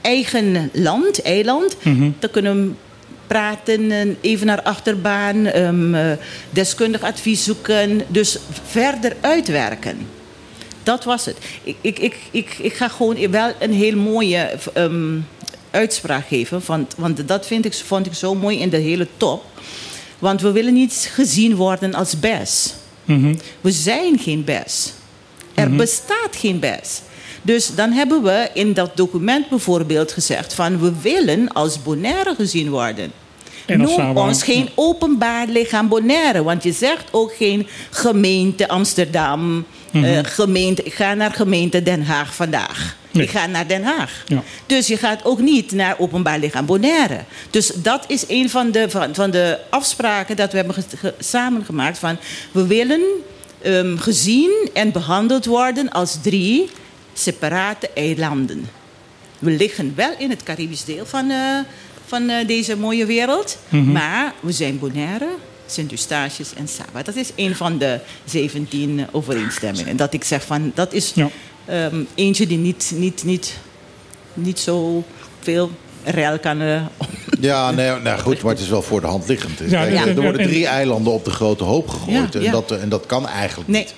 eigen land, eiland, te kunnen praten, en even naar achterbaan, ehm, eh, deskundig advies zoeken, dus verder uitwerken. Dat was het. Ik, ik, ik, ik, ik ga gewoon wel een heel mooie uitspraak geven. Want, want dat vind ik, vond ik zo mooi in de hele top. Want we willen niet gezien worden als bes. We zijn geen bes. Er bestaat geen bes. Dus dan hebben we in dat document bijvoorbeeld gezegd van we willen als Bonaire gezien worden. Noem ons geen openbaar lichaam Bonaire. Want je zegt ook geen gemeente Amsterdam. eh, gemeente, ik ga naar gemeente Den Haag vandaag. Nee. Ik ga naar Den Haag. Ja. Dus je gaat ook niet naar openbaar lichaam Bonaire. Dus dat is een van de, van, van de afspraken dat we hebben ge- ge- samengemaakt. Van, we willen ehm, gezien en behandeld worden als drie separate eilanden. We liggen wel in het Caribisch deel van, eh, van eh, deze mooie wereld. Maar we zijn Bonaire, Sint-Eustatius en Saba. Dat is een van de 17 overeenstemmingen. Dat ik zeg van, dat is Ja. Ehm, eentje die niet, niet, niet, niet zo veel rel kan... eh, Ja, nee, nou goed, maar het is wel voor de hand liggend. Ja, Kijk, en- er worden en- drie eilanden op de grote hoop gegooid. Ja, en, ja. dat, en dat kan eigenlijk Nee. niet.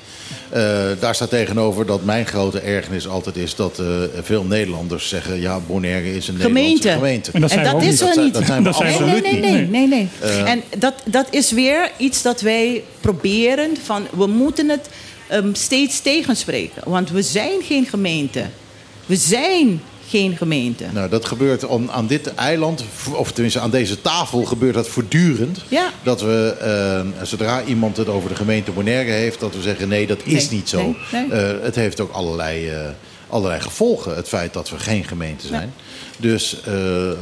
Eh, daar staat tegenover dat mijn grote ergernis altijd is dat eh, veel Nederlanders zeggen: ja, Bonaire is een Nederlandse gemeente. En dat zijn en we dat ook is niet. Dat niet. zijn- dat zijn we Dat zijn we nee, absoluut nee, niet. nee, nee, nee. Eh. en dat, dat is weer iets dat wij proberen van we moeten het ehm, steeds tegenspreken. Want we zijn geen gemeente. We zijn geen gemeente. Nou, dat gebeurt aan, aan dit eiland, of tenminste aan deze tafel, gebeurt dat voortdurend. Ja. Dat we, eh, zodra iemand het over de gemeente Bonaire heeft, dat we zeggen: nee, dat is Nee, niet zo. nee, nee. Eh, het heeft ook allerlei, eh, allerlei gevolgen, het feit dat we geen gemeente zijn. Dus eh,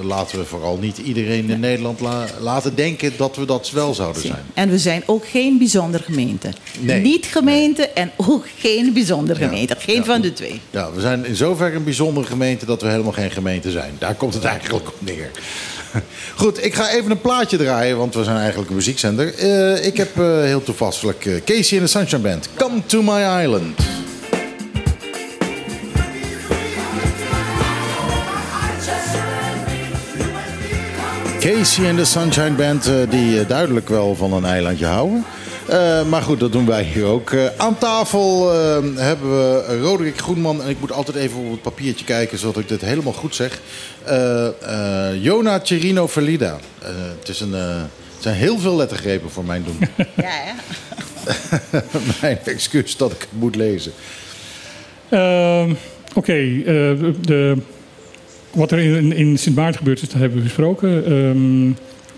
laten we vooral niet iedereen in Nederland la- laten denken dat we dat wel zouden zijn. En we zijn ook geen bijzonder gemeente. Nee. Niet gemeente en ook geen bijzonder Ja. gemeente. Geen Ja. van de twee. Ja, we zijn in zoverre een bijzondere gemeente dat we helemaal geen gemeente zijn. Daar komt het eigenlijk op neer. (laughs) Goed, ik ga even een plaatje draaien, want we zijn eigenlijk een muziekzender. Eh, ik heb eh, heel toepasselijk Casey in the Sunshine Band. Come to my island. Casey en de Sunshine Band, eh, die eh, duidelijk wel van een eilandje houden. Eh, maar goed, dat doen wij hier ook. Eh, aan tafel hebben we Roderick Groenman. En ik moet altijd even op het papiertje kijken, zodat ik dit helemaal goed zeg. Eh eh, Jona Cherino Verlida. Eh, het, is een, eh, het zijn heel veel lettergrepen voor mijn doen. (laughs) Ja, hè? (laughs) mijn excuus dat ik het moet lezen. Ehm, Oké, eh, de- wat er in, in Sint Maarten gebeurd is, dat hebben we besproken. Ehm,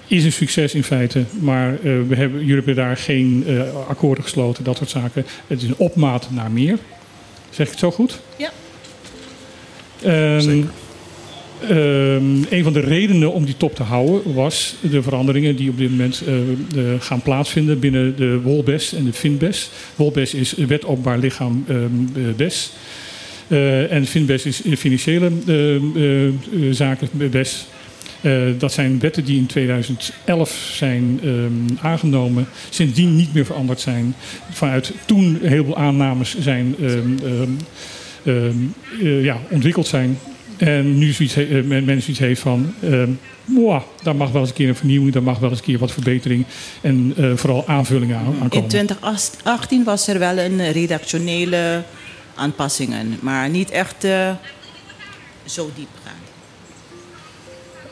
is een succes in feite, maar eh, we hebben, jullie hebben daar geen eh, akkoorden gesloten, dat soort zaken. Het is een opmaat naar meer. Zeg ik het zo goed? Ja. Ehm, ehm, een van de redenen om die top te houden was de veranderingen die op dit moment eh, de- gaan plaatsvinden binnen de Wolbes en de Finbes. Wolbes is wet openbaar lichaam BES. Eh, en Finbes is financiële eh, eh, eh, zaken BES. Eh, dat zijn wetten die in 2011 zijn ehm, aangenomen, sindsdien niet meer veranderd zijn. Vanuit toen een heleboel aannames zijn ehm, ehm, ehm, eh, ja, ontwikkeld zijn. En nu zoiets, men, zoiets heeft van, mwah, daar mag wel eens een keer een vernieuwing, daar mag wel eens een keer wat verbetering en vooral aanvullingen aan, aan In komen. 2018 was er wel een redactionele aanpassingen. Maar niet echt eh, zo diep gaan.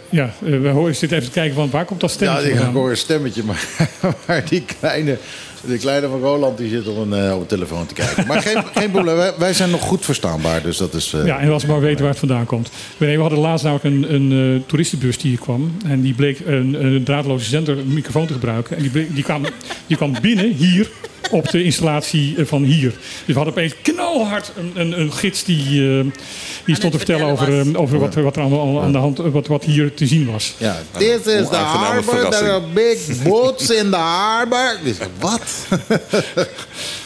Ja, eh, we horen, ik zit even te kijken van waar komt dat Ja, stemmetje ik vandaan? hoor een stemmetje, maar, (laughs) maar die kleine, die kleine van Roland die zit op een, eh, op een telefoon te kijken. Maar geen, (laughs) geen probleem, wij, wij zijn nog goed verstaanbaar, dus dat is... eh, Ja, en als we maar weten waar het vandaan komt. We hadden laatst namelijk een, een eh, toeristenbus die hier kwam. En die bleek een, een draadloze zender, een microfoon te gebruiken. En die, bleek, die, kwam, die kwam binnen hier op de installatie van hier. Dus we hadden opeens knalhard een, een, een gids die, eh, die stond te vertellen over, eh, over wat, wat er allemaal aan de hand wat, wat hier te zien was. Ja, this is the onaangename harbor, there are big boats in the harbor. Dus, wat? (laughs)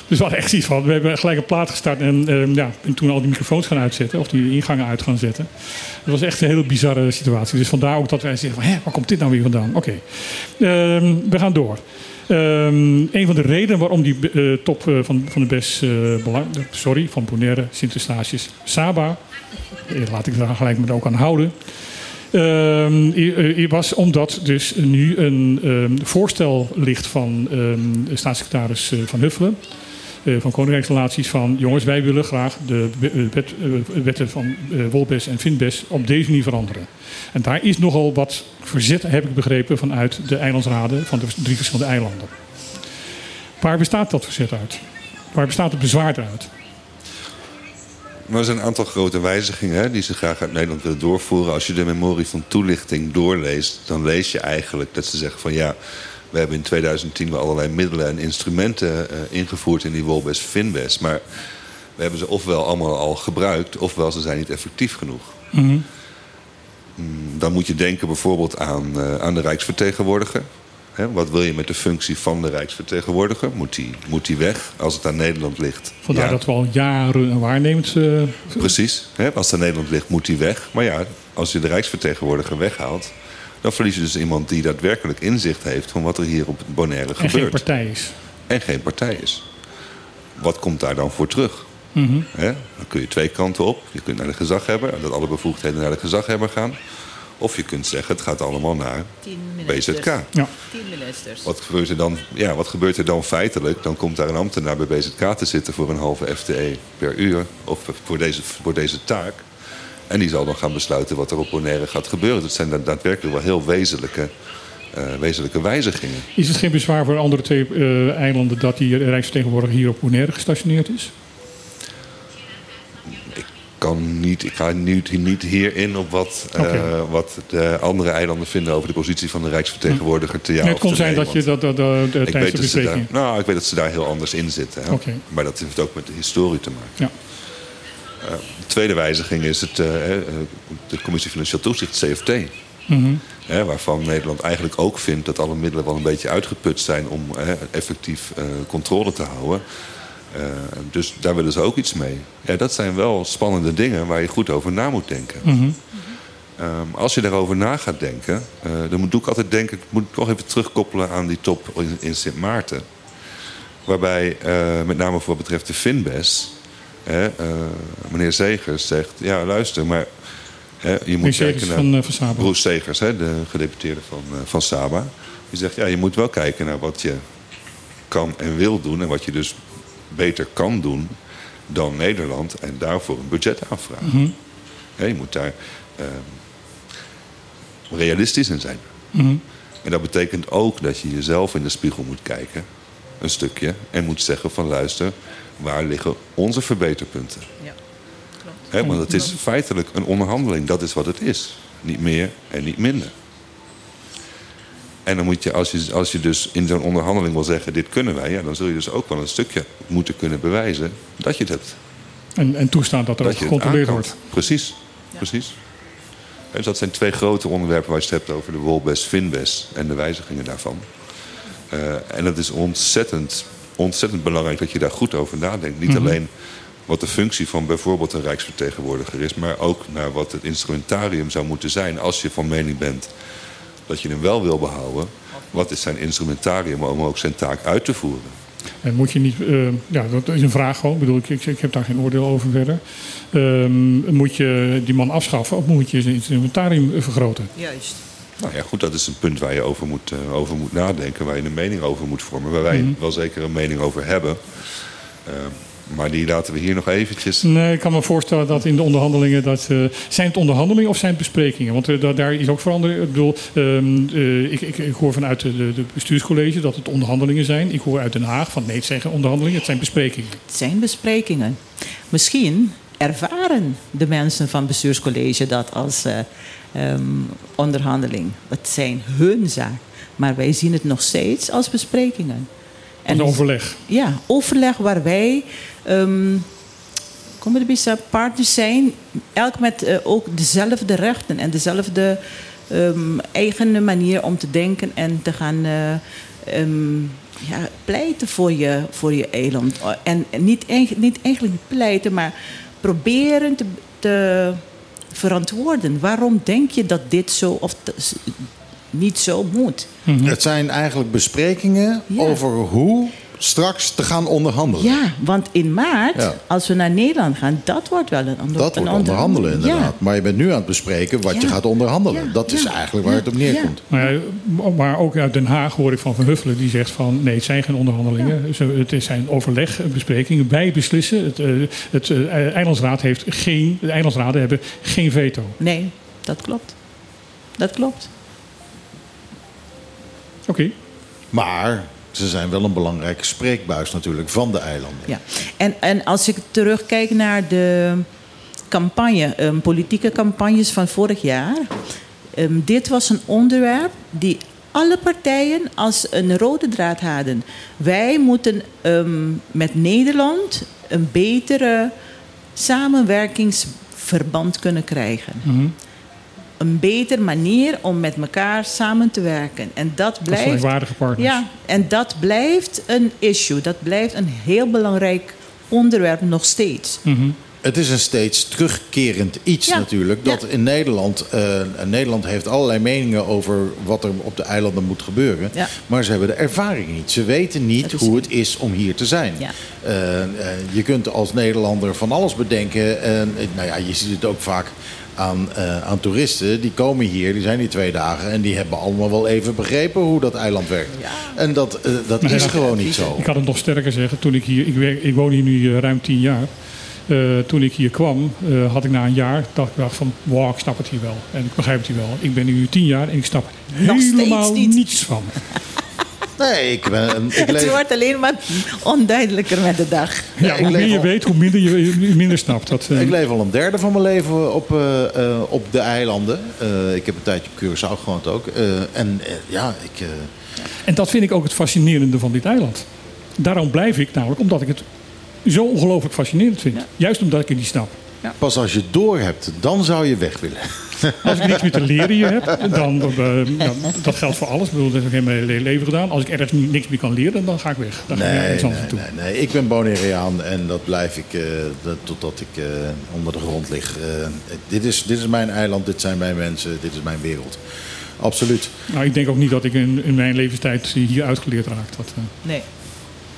Dus we hadden echt zoiets van, we hebben gelijk een plaat gestart en, eh, ja, en toen al die microfoons gaan uitzetten, of die ingangen uit gaan zetten. Dat was echt een hele bizarre situatie. Dus vandaar ook dat wij zeggen van, hé, waar komt dit nou weer vandaan? Oké, Ehm, we gaan door. Ehm, een van de redenen waarom die eh, top eh, van, van de BES, eh, belang, sorry, van Bonaire, Sint-Eustatius, Saba, laat ik daar gelijk met ook aan houden. Ehm, was omdat dus nu een ehm, voorstel ligt van staatssecretaris Van Huffelen. Eh, van Koninkrijksrelaties van jongens, wij willen graag de eh, eh, wetten van Wolbes en Finbes op deze manier veranderen. En daar is nogal wat verzet, heb ik begrepen, vanuit de eilandsraden van de drie verschillende eilanden. Waar bestaat dat verzet uit? Waar bestaat het bezwaar uit? Er zijn een aantal grote wijzigingen hè, die ze graag uit Nederland willen doorvoeren. Als je de memorie van toelichting doorleest, dan lees je eigenlijk dat ze zeggen van ja, we hebben in 2010 wel allerlei middelen en instrumenten eh, ingevoerd in die Wolbes Finbes. Maar we hebben ze ofwel allemaal al gebruikt, ofwel ze zijn niet effectief genoeg. Mm, Dan moet je denken bijvoorbeeld aan, eh, aan de Rijksvertegenwoordiger. Wat wil je met de functie van de Rijksvertegenwoordiger? Moet die, moet die weg als het aan Nederland ligt? Vandaar Ja. dat we al jaren een waarnemend... eh, Precies. Als het aan Nederland ligt, moet die weg. Maar ja, als je de Rijksvertegenwoordiger weghaalt... dan verlies je dus iemand die daadwerkelijk inzicht heeft van wat er hier op Bonaire En gebeurt. geen partij is. En geen partij is. Wat komt daar dan voor terug? Mhm. Hè? Dan kun je twee kanten op. Je kunt naar de gezaghebber, dat alle bevoegdheden naar de gezaghebber gaan. Of je kunt zeggen, het gaat allemaal naar BZK. Ja. Tien ministers. Wat gebeurt, er dan, ja, wat gebeurt er dan feitelijk? Dan komt daar een ambtenaar bij BZK te zitten voor een halve FTE per uur. Of voor deze, voor deze taak. En die zal dan gaan besluiten wat er op Bonaire gaat gebeuren. Dat zijn daadwerkelijk wel heel wezenlijke, eh, wezenlijke wijzigingen. Is het geen bezwaar voor de andere twee eh, eilanden dat die rijksvertegenwoordiger hier op Bonaire gestationeerd is? kan niet, ik ga nu niet hier in op wat, eh, wat de andere eilanden vinden over de positie van de Rijksvertegenwoordiger te ja Nee, of het kon zijn nee, dat je dat, dat, ik tijdens de daar, bespreking. nou, ik weet dat ze daar heel anders in zitten. Hè? Maar dat heeft ook met de historie te maken. Ja. De tweede wijziging is het, eh, eh, de Commissie Financieel Toezicht, CFT. Mhm. Waarvan Nederland eigenlijk ook vindt dat alle middelen wel een beetje uitgeput zijn om effectief eh, controle te houden. Eh, dus daar willen ze ook iets mee. Ja, dat zijn wel spannende dingen waar je goed over na moet denken. Mhm. Ehm, als je daarover na gaat denken, eh, dan moet ik altijd denken, ik moet toch even terugkoppelen aan die top in, in Sint Maarten. Waarbij, eh, met name voor wat betreft de Finbes, hè, eh, meneer Zegers zegt: Ja, luister, maar hè, je moet kijken naar. van, eh, van Saba. Segers, hè, de gedeputeerde van, eh, van Saba. Die zegt: Ja, je moet wel kijken naar wat je kan en wil doen. En wat je dus beter kan doen dan Nederland. En daarvoor een budget aanvragen. Mhm. Hè, je moet daar ehm, realistisch in zijn. Mhm. En dat betekent ook dat je jezelf in de spiegel moet kijken, een stukje, en moet zeggen van luister, waar liggen onze verbeterpunten? Ja, klopt. Want het is feitelijk een onderhandeling, dat is wat het is. Niet meer en niet minder. En dan moet je, als je, als je dus in zo'n onderhandeling wil zeggen, dit kunnen wij, ja, dan zul je dus ook wel een stukje moeten kunnen bewijzen dat je het hebt. En, en toestaan dat er ook dat het gecontroleerd wordt. Precies, precies. En dus dat zijn twee grote onderwerpen waar je het hebt over de Wolbes, Finbes en de wijzigingen daarvan. Eh, en het is ontzettend, ontzettend belangrijk dat je daar goed over nadenkt. Niet Mhm. alleen wat de functie van bijvoorbeeld een rijksvertegenwoordiger is, maar ook naar wat het instrumentarium zou moeten zijn als je van mening bent dat je hem wel wil behouden. Wat is zijn instrumentarium om ook zijn taak uit te voeren? En moet je niet, eh, ja, dat is een vraag gewoon. Ik bedoel, ik, ik, ik heb daar geen oordeel over verder. Ehm, moet je die man afschaffen of moet je zijn instrumentarium vergroten? Juist. Nou ja, goed, dat is een punt waar je over moet, eh, over moet nadenken, waar je een mening over moet vormen, waar wij Mhm. wel zeker een mening over hebben. Eh, maar die laten we hier nog eventjes. Nee, ik kan me voorstellen dat in de onderhandelingen... Dat, eh, zijn het onderhandelingen of zijn het besprekingen? Want da- daar is ook verandering. Ik bedoel, ehm, eh, ik, ik, ik hoor vanuit de, de bestuurscollege dat het onderhandelingen zijn. Ik hoor uit Den Haag van nee, het zijn geen onderhandelingen, het zijn besprekingen. Het zijn besprekingen. Misschien ervaren de mensen van het bestuurscollege dat als eh, ehm, onderhandeling. Het zijn hun zaak. Maar wij zien het nog steeds als besprekingen. Een overleg. Ja, overleg waar wij um, komen er partners zijn, elk met uh, ook dezelfde rechten en dezelfde um, eigen manier om te denken en te gaan uh, um, ja, pleiten voor je, voor je eiland. En niet, niet eigenlijk pleiten, maar proberen te, te verantwoorden. Waarom denk je dat dit zo of niet zo moet? Mm-hmm. Het zijn eigenlijk besprekingen ja. over hoe straks te gaan onderhandelen. Ja, want in maart, ja. als we naar Nederland gaan, dat wordt wel een, onder, dat een wordt onderhandelen, inderdaad. Ja. Maar je bent nu aan het bespreken wat je gaat onderhandelen. Dat is eigenlijk waar het op neerkomt. Maar, maar, ook uit Den Haag hoor ik van Van Huffelen, die zegt van nee, het zijn geen onderhandelingen. Het zijn overleg, besprekingen. Wij beslissen. Het, het, het Eilandsraad heeft geen, de Eilandsraden hebben geen veto. Nee, dat klopt. Dat klopt. Oké. Okay. Maar ze zijn wel een belangrijke spreekbuis natuurlijk van de eilanden. Ja. En, en als ik terugkijk naar de campagne, um, politieke campagnes van vorig jaar. Um, dit was een onderwerp die alle partijen als een rode draad hadden. Wij moeten um, met Nederland een betere samenwerkingsverband kunnen krijgen. Mhm. Mm -hmm een betere manier om met elkaar samen te werken. En dat blijft. Als partners. Ja, en dat blijft een issue. Dat blijft een heel belangrijk onderwerp nog steeds. Mm -hmm. Het is een steeds terugkerend iets Ja, natuurlijk. ja. Dat in Nederland... eh, Nederland heeft allerlei meningen over wat er op de eilanden moet gebeuren. Ja. Maar ze hebben de ervaring niet. Ze weten niet hoe het is om hier te zijn. Ja. Eh, eh, je kunt als Nederlander van alles bedenken. En, nou ja, je ziet het ook vaak aan, eh, aan toeristen. Die komen hier, die zijn hier twee dagen... en die hebben allemaal wel even begrepen hoe dat eiland werkt. En dat, eh, dat Maar is ja, gewoon niet zo. Ik kan het nog sterker zeggen. Toen ik hier, ik, werk, ik woon hier nu eh, ruim tien jaar. Eh, toen ik hier kwam, eh, had ik na een jaar dacht ik dacht van, wow, ik snap het hier wel. En ik begrijp het hier wel. Ik ben nu tien jaar en ik snap Nog helemaal niet. niets van. (laughs) Nee, ik, ben, ik (laughs) Het wordt alleen maar onduidelijker met de dag. Ja, hoe meer je al- weet, hoe minder je minder snapt. Dat, eh, Ik leef al een derde van mijn leven op, eh, eh, op de eilanden. Eh, ik heb een tijdje op Curaçao gewoond ook. Eh, en ja, ik... eh, En dat vind ik ook het fascinerende van dit eiland. Daarom blijf ik namelijk, omdat ik het zo ongelooflijk fascinerend vind. Juist omdat ik het niet snap. Pas als je door hebt, dan zou je weg willen. Als ik niks meer te leren hier heb, dan, eh, ja, dat geldt voor alles. Ik bedoel, dat heb ik in mijn hele leven gedaan. Als ik ergens niet- niks meer kan leren, dan ga ik weg. Dan ga ik Nee, nee, nee, nee. Ik ben Bonaireaan en dat blijf ik eh, dat, totdat ik eh, onder de grond lig. Eh, dit, is, dit is mijn eiland, dit zijn mijn mensen, dit is mijn wereld. Absoluut. Nou, ik denk ook niet dat ik in, in mijn levenstijd hier uitgeleerd raak. Dat, eh, Nee.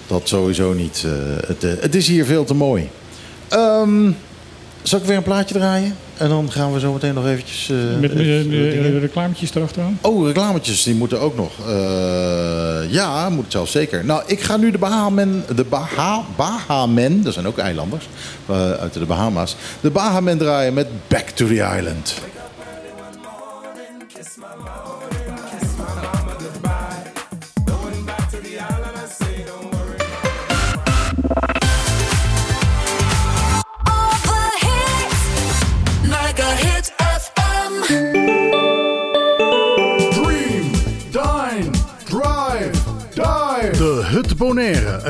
Dat sowieso niet. eh, het, het is hier veel te mooi. Ehm, zal ik weer een plaatje draaien? En dan gaan we zo meteen nog eventjes... eh, met eh, dingen. eh, reclametjes erachteraan. Oh, reclametjes, die moeten ook nog. Ja, moet het zelfs zeker. Nou, ik ga nu de Bahamen, de Baha, Bahamen, dat zijn ook eilanders uit de Bahama's. De Bahamen draaien met Back to the Island.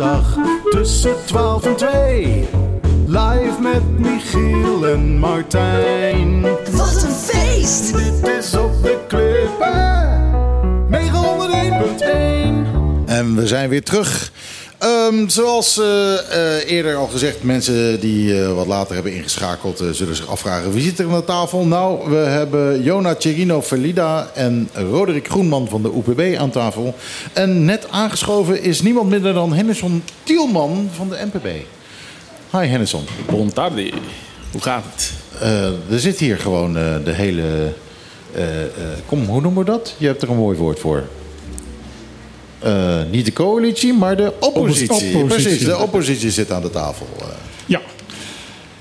Zaterdag tussen 12 en 2. Live met Michiel en Martijn. Wat een feest. Dit is op de klippen. 901.1. En we zijn weer terug. Ehm, zoals eh, eh, eerder al gezegd, mensen die eh, wat later hebben ingeschakeld... zullen zich afvragen, wie zit er aan de tafel? Nou, we hebben Jona Cherino Felida en Roderick Groenman van de UPB aan tafel. En net aangeschoven is niemand minder dan Henderson Tielman van de NPB. Hi Henderson. Bon tardi. Hoe gaat het? Er zit hier gewoon de hele... kom, hoe noemen we dat? Je hebt er een mooi woord voor. Eh, niet de coalitie, maar de oppositie. Oppositie. Precies, de oppositie zit aan de tafel. Eh, Ja,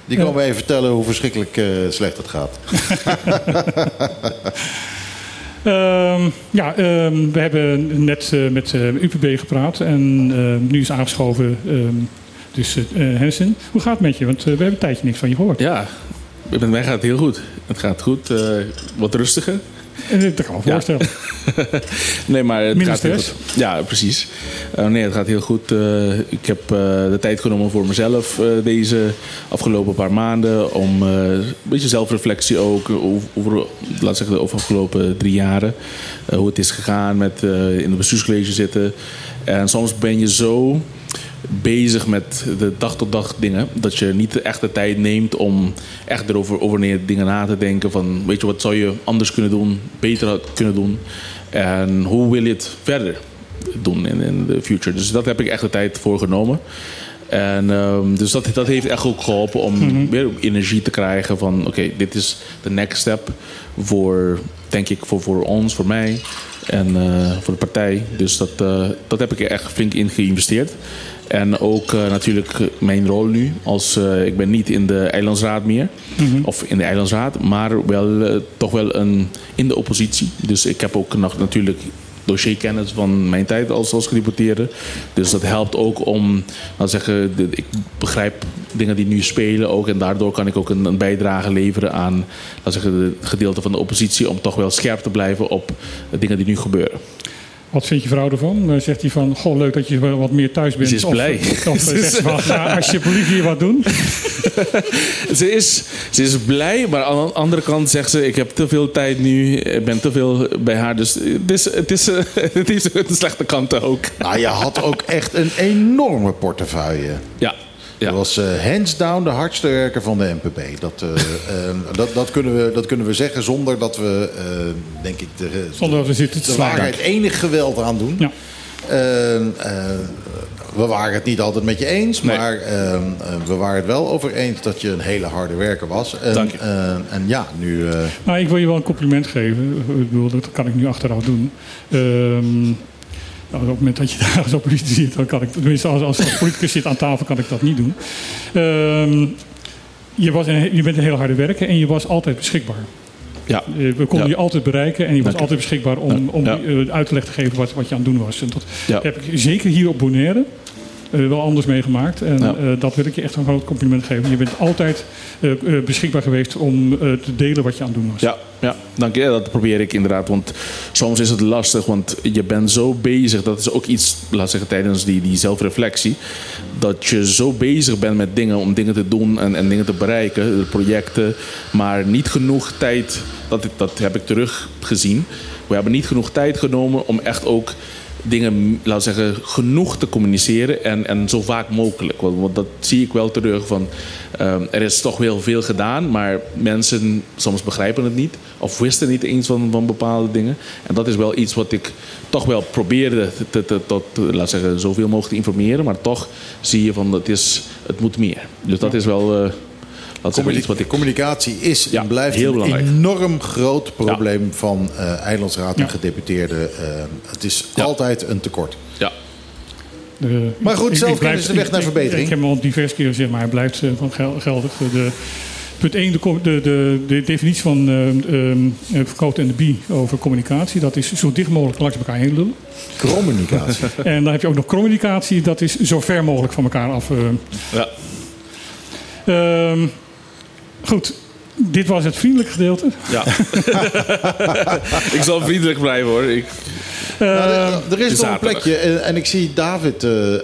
die komen we even vertellen hoe verschrikkelijk eh, slecht het gaat. (laughs) Ehm, ja, ehm, we hebben net eh, met eh, UPB gepraat en ehm, nu is aangeschoven ehm, dus eh Hensen. Hoe gaat het met je? Want eh, we hebben een tijdje niks van je gehoord. Ja, met mij gaat het heel goed. Het gaat goed. eh, wat rustiger. Eh, dat kan ik me Ja. voorstellen. (laughs) nee, maar het Minder gaat heel goed. Ja, precies. Eh, nee, het gaat heel goed. Eh, ik heb de tijd genomen voor mezelf deze afgelopen paar maanden. Om een beetje zelfreflectie ook over, over, laat zeggen, de afgelopen drie jaren. Hoe het is gegaan met in het bestuurscollege zitten. En soms ben je zo bezig met de dag tot dag dingen. Dat je niet de echte tijd neemt om echt erover over dingen na te denken. Van weet je, wat zou je anders kunnen doen, beter kunnen doen. En hoe wil je het verder doen in, in de future. Dus dat heb ik echt de tijd voor genomen. En ehm, dus dat, dat heeft echt ook geholpen om weer energie te krijgen van oké, dit is de next step voor, denk ik, voor, voor ons, voor mij en eh, voor de partij. Dus dat, eh, dat heb ik er echt flink in geïnvesteerd. En ook eh, natuurlijk mijn rol nu. Als, eh, ik ben niet in de eilandsraad meer. Of in de eilandsraad. Maar wel eh, toch wel een, in de oppositie. Dus ik heb ook nog natuurlijk dossierkennis van mijn tijd als, als gedeputeerde. Dus dat helpt ook om, laat zeggen, ik begrijp dingen die nu spelen ook. En daardoor kan ik ook een, een bijdrage leveren aan, laat zeggen, het gedeelte van de oppositie. Om toch wel scherp te blijven op de dingen die nu gebeuren. Wat vindt je vrouw ervan? Eh, zegt hij van, goh, leuk dat je wel wat meer thuis bent. Ze is Of- blij. Of, eh, (laughs) zegt ze van, ga alsjeblieft hier wat doen. (laughs) Ze is, ze is blij, maar aan de andere kant zegt ze: Ik heb te veel tijd nu, ik ben te veel bij haar. Dus het is, het is, eh, (laughs) het is een slechte kant ook. Nou, je had ook echt een enorme portefeuille. Ja, Dat ja. was eh, hands down de hardste werker van de NPB. Dat, eh, (laughs) eh, dat, dat, kunnen we, dat kunnen we zeggen zonder dat we, eh, denk ik, de, Zonder dat we zitten te de waarheid enig geweld aan doen. Ja. Eh, eh, we waren het niet altijd met je eens, Nee. maar eh, eh, we waren het wel over eens dat je een hele harde werker was. En, Dank je. en ja, nu. Nou, ik wil je wel een compliment geven. Ik bedoel, dat kan ik nu achteraf doen. Ehm, nou, op het moment dat je (laughs) daar als politicus zit, dan kan ik, tenminste als, als, politicus zit aan tafel, kan ik dat niet doen. Ehm, je, was een, je bent een heel harde werker en je was altijd beschikbaar. ja. Eh, We konden Ja. je altijd bereiken en je was Dank altijd beschikbaar om, om Ja. eh, uitleg te geven wat, wat je aan het doen was. En dat Ja. heb ik zeker hier op Bonaire wel anders meegemaakt. En Ja. eh, dat wil ik je echt een groot compliment geven. Je bent altijd eh, eh, beschikbaar geweest om eh, te delen wat je aan het doen was. Ja, ja, dank je. Dat probeer ik inderdaad. Want soms is het lastig, want je bent zo bezig. Dat is ook iets, laat zeggen, tijdens die, die zelfreflectie. Dat je zo bezig bent met dingen, om dingen te doen en, en dingen te bereiken, projecten. Maar niet genoeg tijd, dat, dat heb ik teruggezien. We hebben niet genoeg tijd genomen om echt ook dingen, laten zeggen, genoeg te communiceren en, en zo vaak mogelijk. Want, want dat zie ik wel terug van, ehm, er is toch wel veel gedaan, maar mensen soms begrijpen het niet of wisten niet eens van, van bepaalde dingen. En dat is wel iets wat ik toch wel probeerde te, te, tot, laten we zeggen, zoveel mogelijk te informeren, maar toch zie je van, het, is, het moet meer. Dus dat is wel, eh iets wat ik... Communicatie is Ja, en blijft heel een belangrijk. enorm groot probleem van eh eilandsraad en Ja. gedeputeerden. Eh, het is Ja. altijd een tekort. Ja, De- Maar goed, zelfkennis is de weg naar ik- verbetering. Ik, heb hem al diverse keren gezegd, maar hij blijft eh, van gel- geldig. De, punt 1, de, de, de, de definitie van Verkoot en de Bie over communicatie. Dat is zo dicht mogelijk langs elkaar heen lullen. Communicatie. (laughs) En dan heb je ook nog communicatie. Dat is zo ver mogelijk van elkaar af. ja. Ehm, goed, dit was het vriendelijke gedeelte. ja. (laughs) ik zal vriendelijk blijven hoor. Ik, Nou, er- Ehm, er is nog een plekje en, en ik zie David eh, eh,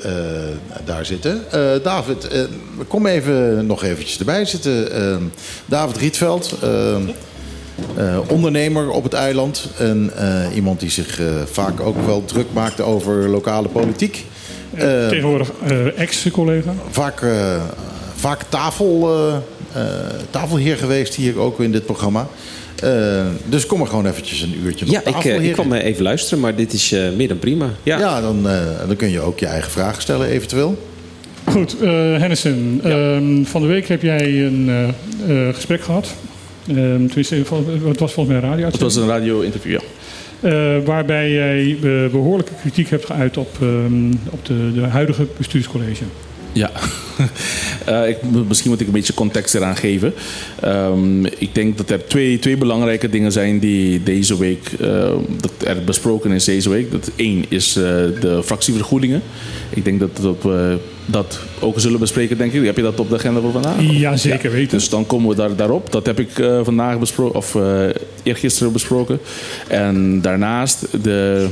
daar zitten. Eh, David, eh, kom even nog eventjes erbij zitten. Eh, David Rietveld, eh, eh, ondernemer op het eiland. En eh, iemand die zich eh, vaak ook wel druk maakt over lokale politiek. Eh, tegenwoordig eh, ex-collega. vaak, eh, vaak tafel, eh, eh, tafelheer geweest hier ook in dit programma. Eh, dus kom er gewoon eventjes een uurtje Ja, op ik, tafel. eh, ik heren. kwam eh, even luisteren, maar dit is eh, meer dan prima. Ja. Ja, dan, eh, dan kun je ook je eigen vragen stellen eventueel. Goed, eh Hennissen. ehm, van de week heb jij een eh, eh, gesprek gehad. Ehm, tenminste, het was volgens mij een radio. het was een radio-interview, ja. Eh, waarbij jij eh, behoorlijke kritiek hebt geuit op, ehm, op de, de huidige bestuurscollege. Ja. (laughs) Eh, ik, misschien moet ik een beetje context eraan geven. Ehm, ik denk dat er twee, twee belangrijke dingen zijn die deze week eh, dat er besproken is deze week. Dat één is eh, de fractievergoedingen. Ik denk dat, dat we dat ook zullen bespreken, denk ik. Heb je dat op de agenda voor vandaag? Ja, zeker weten. Dus dan komen we daar, daarop. Dat heb ik eh, vandaag besproken, of eergisteren besproken. En daarnaast de,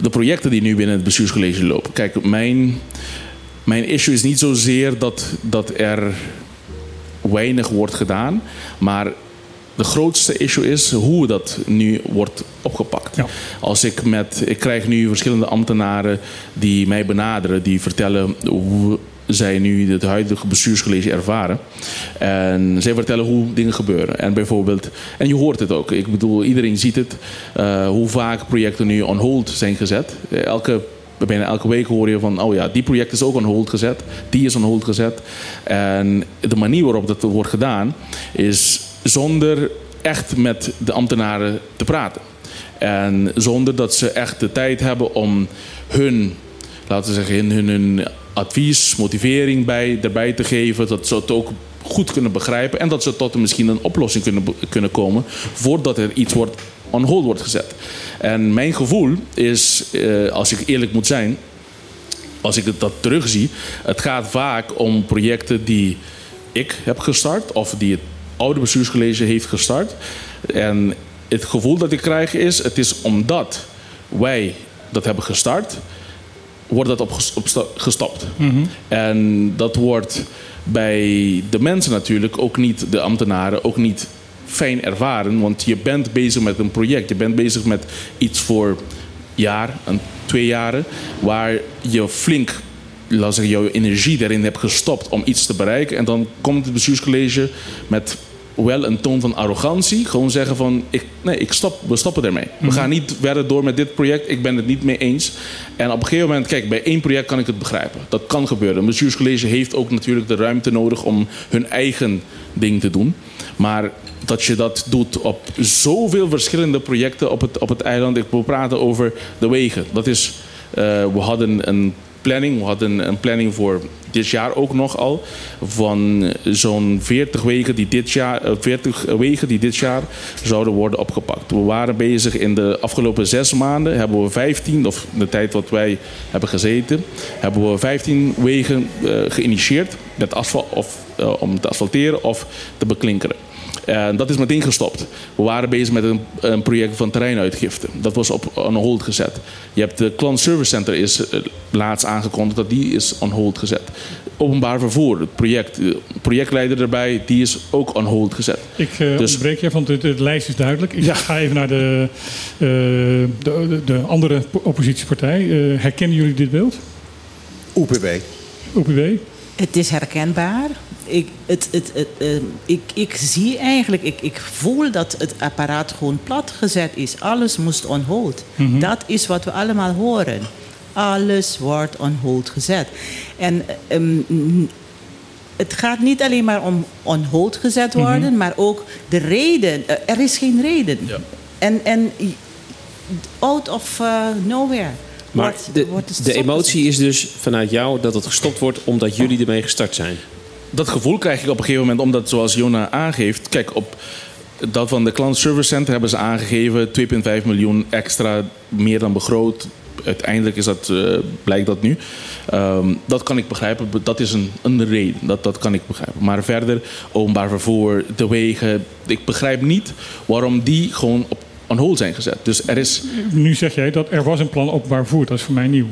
de projecten die nu binnen het bestuurscollege lopen. Kijk, mijn, mijn issue is niet zozeer dat, dat er weinig wordt gedaan, maar de grootste issue is hoe dat nu wordt opgepakt. Ja. Als ik met, ik krijg nu verschillende ambtenaren die mij benaderen, die vertellen hoe zij nu het huidige bestuurscollege ervaren. En zij vertellen hoe dingen gebeuren. En bijvoorbeeld, en je hoort het ook. Ik bedoel, iedereen ziet het. eh, hoe vaak projecten nu on hold zijn gezet. Eh, Elke bijna elke week hoor je van, oh ja, die project is ook on hold gezet, die is on hold gezet. En de manier waarop dat wordt gedaan is zonder echt met de ambtenaren te praten. En zonder dat ze echt de tijd hebben om hun, laten we zeggen, hun, hun, advies, motivering bij, erbij te geven. Dat ze het ook goed kunnen begrijpen. En dat ze tot misschien een oplossing kunnen, kunnen komen voordat er iets wordt on hold wordt gezet. En mijn gevoel is, eh, als ik eerlijk moet zijn, als ik dat terugzie, het gaat vaak om projecten die ik heb gestart of die het oude bestuurscollege heeft gestart. En het gevoel dat ik krijg is, het is omdat wij dat hebben gestart, wordt dat op, op gestopt. En dat wordt bij de mensen natuurlijk, ook niet de ambtenaren, ook niet fijn ervaren. Want je bent bezig met een project. Je bent bezig met iets voor jaar, een, twee jaren, waar je flink laat zeggen, jouw energie daarin hebt gestopt om iets te bereiken. En dan komt het bestuurscollege met wel een toon van arrogantie. Gewoon zeggen van, ik, nee, ik stop, we stoppen ermee. We gaan niet verder door met dit project. Ik ben het niet mee eens. En op een gegeven moment, kijk, bij één project kan ik het begrijpen. Dat kan gebeuren. Een bestuurscollege heeft ook natuurlijk de ruimte nodig om hun eigen ding te doen. Maar dat je dat doet op zoveel verschillende projecten op het, op het eiland. Ik wil praten over de wegen. Dat is, eh, we hadden een planning. We hadden een planning voor dit jaar ook nog al. Van zo'n 40 wegen die dit jaar, eh, 40 wegen die dit jaar zouden worden opgepakt. We waren bezig in de afgelopen zes maanden. Hebben we 15, of de tijd wat wij hebben gezeten, hebben we 15 wegen eh, geïnitieerd met asfalt, of, eh, om te asfalteren of te beklinkeren. En dat is meteen gestopt. We waren bezig met een, een project van terreinuitgifte. Dat was op on hold gezet. Je hebt de Klant Service Center is eh, laatst aangekondigd dat die is on hold gezet. Openbaar vervoer, het project, de projectleider erbij, die is ook on hold gezet. Ik eh Dus- onderbreek je, want de, de lijst is duidelijk. Ik ga even naar de, eh, de, de, de andere po- oppositiepartij. Eh, herkennen jullie dit beeld? OPW. OPW? Het is herkenbaar. Ik, het, het, het, eh, ik, ik zie eigenlijk, ik, ik voel dat het apparaat gewoon plat gezet is. Alles moest on hold. Dat is wat we allemaal horen. Alles wordt on hold gezet. En ehm, het gaat niet alleen maar om on hold gezet worden, maar ook de reden. Eh, er is geen reden. En, en out of eh, nowhere. Maar wordt, de, wordt de emotie is dus vanuit jou dat het gestopt wordt omdat jullie ermee gestart zijn. Dat gevoel krijg ik op een gegeven moment, omdat zoals Jona aangeeft, kijk op dat van de Klant Service Center hebben ze aangegeven 2,5 miljoen extra meer dan begroot. Uiteindelijk is dat, eh, blijkt dat nu. Ehm, dat kan ik begrijpen. Dat is een, een reden. Dat, dat kan ik begrijpen. Maar verder, openbaar vervoer, de wegen. Ik begrijp niet waarom die gewoon op on hold zijn gezet. Dus er is Nu zeg jij dat er was een plan openbaar vervoer. Dat is voor mij nieuw.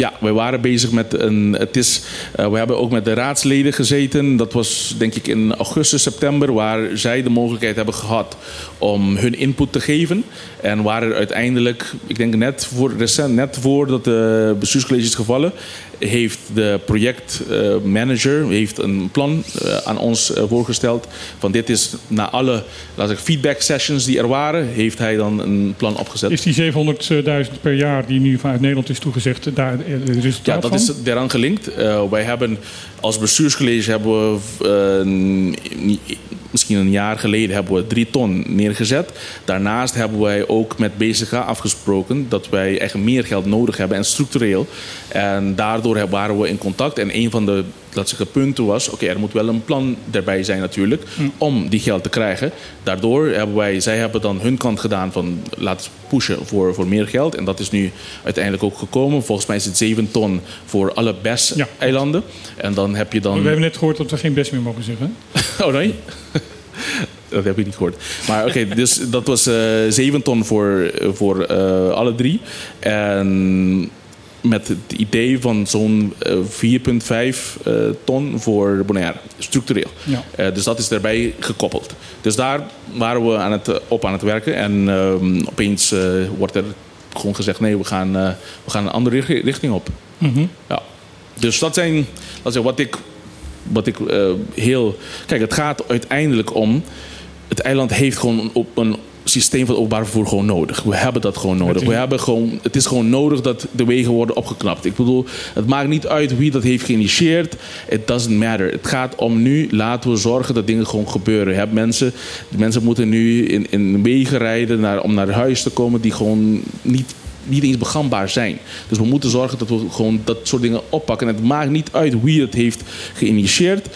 Ja, we waren bezig met een. Het is, eh, we hebben ook met de raadsleden gezeten. Dat was denk ik in augustus, september, waar zij de mogelijkheid hebben gehad om hun input te geven. En waar er uiteindelijk, ik denk net voor recent, net voordat de bestuurscollege is gevallen, heeft de projectmanager heeft een plan eh, aan ons eh, voorgesteld. Van dit is na alle laat ik, feedback sessions die er waren, heeft hij dan een plan opgezet. Is die 700.000 per jaar die nu vanuit Nederland is toegezegd, daar het resultaat Ja, dat van? is daaraan gelinkt. Eh, wij hebben als bestuurscollege hebben we eh, misschien een jaar geleden hebben we drie ton neergezet. Daarnaast hebben wij ook met BCG afgesproken dat wij echt meer geld nodig hebben en structureel. En daardoor waren we in contact. En een van de laat zeggen, punt toen was... oké, er moet wel een plan erbij zijn natuurlijk... om die geld te krijgen. Daardoor hebben wij... zij hebben dan hun kant gedaan van... laten pushen voor, voor meer geld. En dat is nu uiteindelijk ook gekomen. Volgens mij is het 7 ton voor alle BES-eilanden. En dan heb je dan... We hebben net gehoord dat we geen best meer mogen zeggen. (laughs) Oh nee? (laughs) dat heb ik niet gehoord. Maar oké, (laughs) dus dat was eh 7 ton voor, voor eh, alle drie. En met het idee van zo'n eh, 4,5 eh, ton voor Bonaire, structureel. Ja. Eh, dus dat is daarbij gekoppeld. Dus daar waren we aan het, eh, op aan het werken. En ehm, opeens eh, wordt er gewoon gezegd: nee, we gaan, eh, we gaan een andere richt- richting op. Mhm. Ja. Dus dat zijn ik zeggen, wat ik, wat ik eh, heel. Kijk, het gaat uiteindelijk om. Het eiland heeft gewoon een, op een systeem van openbaar vervoer gewoon nodig. We hebben dat gewoon nodig. We hebben gewoon, het is gewoon nodig dat de wegen worden opgeknapt. Ik bedoel, het maakt niet uit wie dat heeft geïnitieerd. It doesn't matter. Het gaat om nu, laten we zorgen dat dingen gewoon gebeuren. Je hebt mensen, mensen moeten nu in, in wegen rijden naar, om naar huis te komen die gewoon niet niet eens begambaar zijn. Dus we moeten zorgen dat we gewoon dat soort dingen oppakken. En het maakt niet uit wie het heeft geïnitieerd.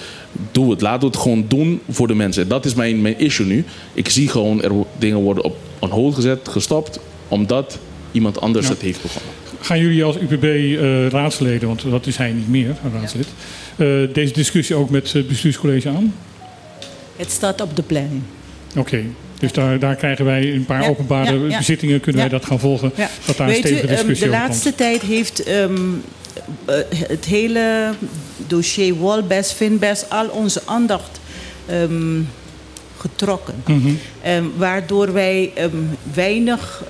Doe het. Laten we het gewoon doen voor de mensen. Dat is mijn, mijn issue nu. Ik zie gewoon er dingen worden op on hold gezet, gestopt, omdat iemand anders Ja. het heeft begonnen. Gaan jullie als UPB-raadsleden, want dat is hij niet meer, een raadslid, eh, deze discussie ook met het bestuurscollege aan? Het staat op de planning. Oké, dus daar, daar krijgen wij een paar Ja, openbare ja, ja. bezittingen, kunnen Ja. wij dat gaan volgen, Ja. dat daar een Weet u, stevige ehm, discussie de over laatste komt. tijd heeft ehm, eh, het hele dossier Walbest, Finbest al onze aandacht ehm, getrokken. Mhm. Ehm, waardoor wij ehm, weinig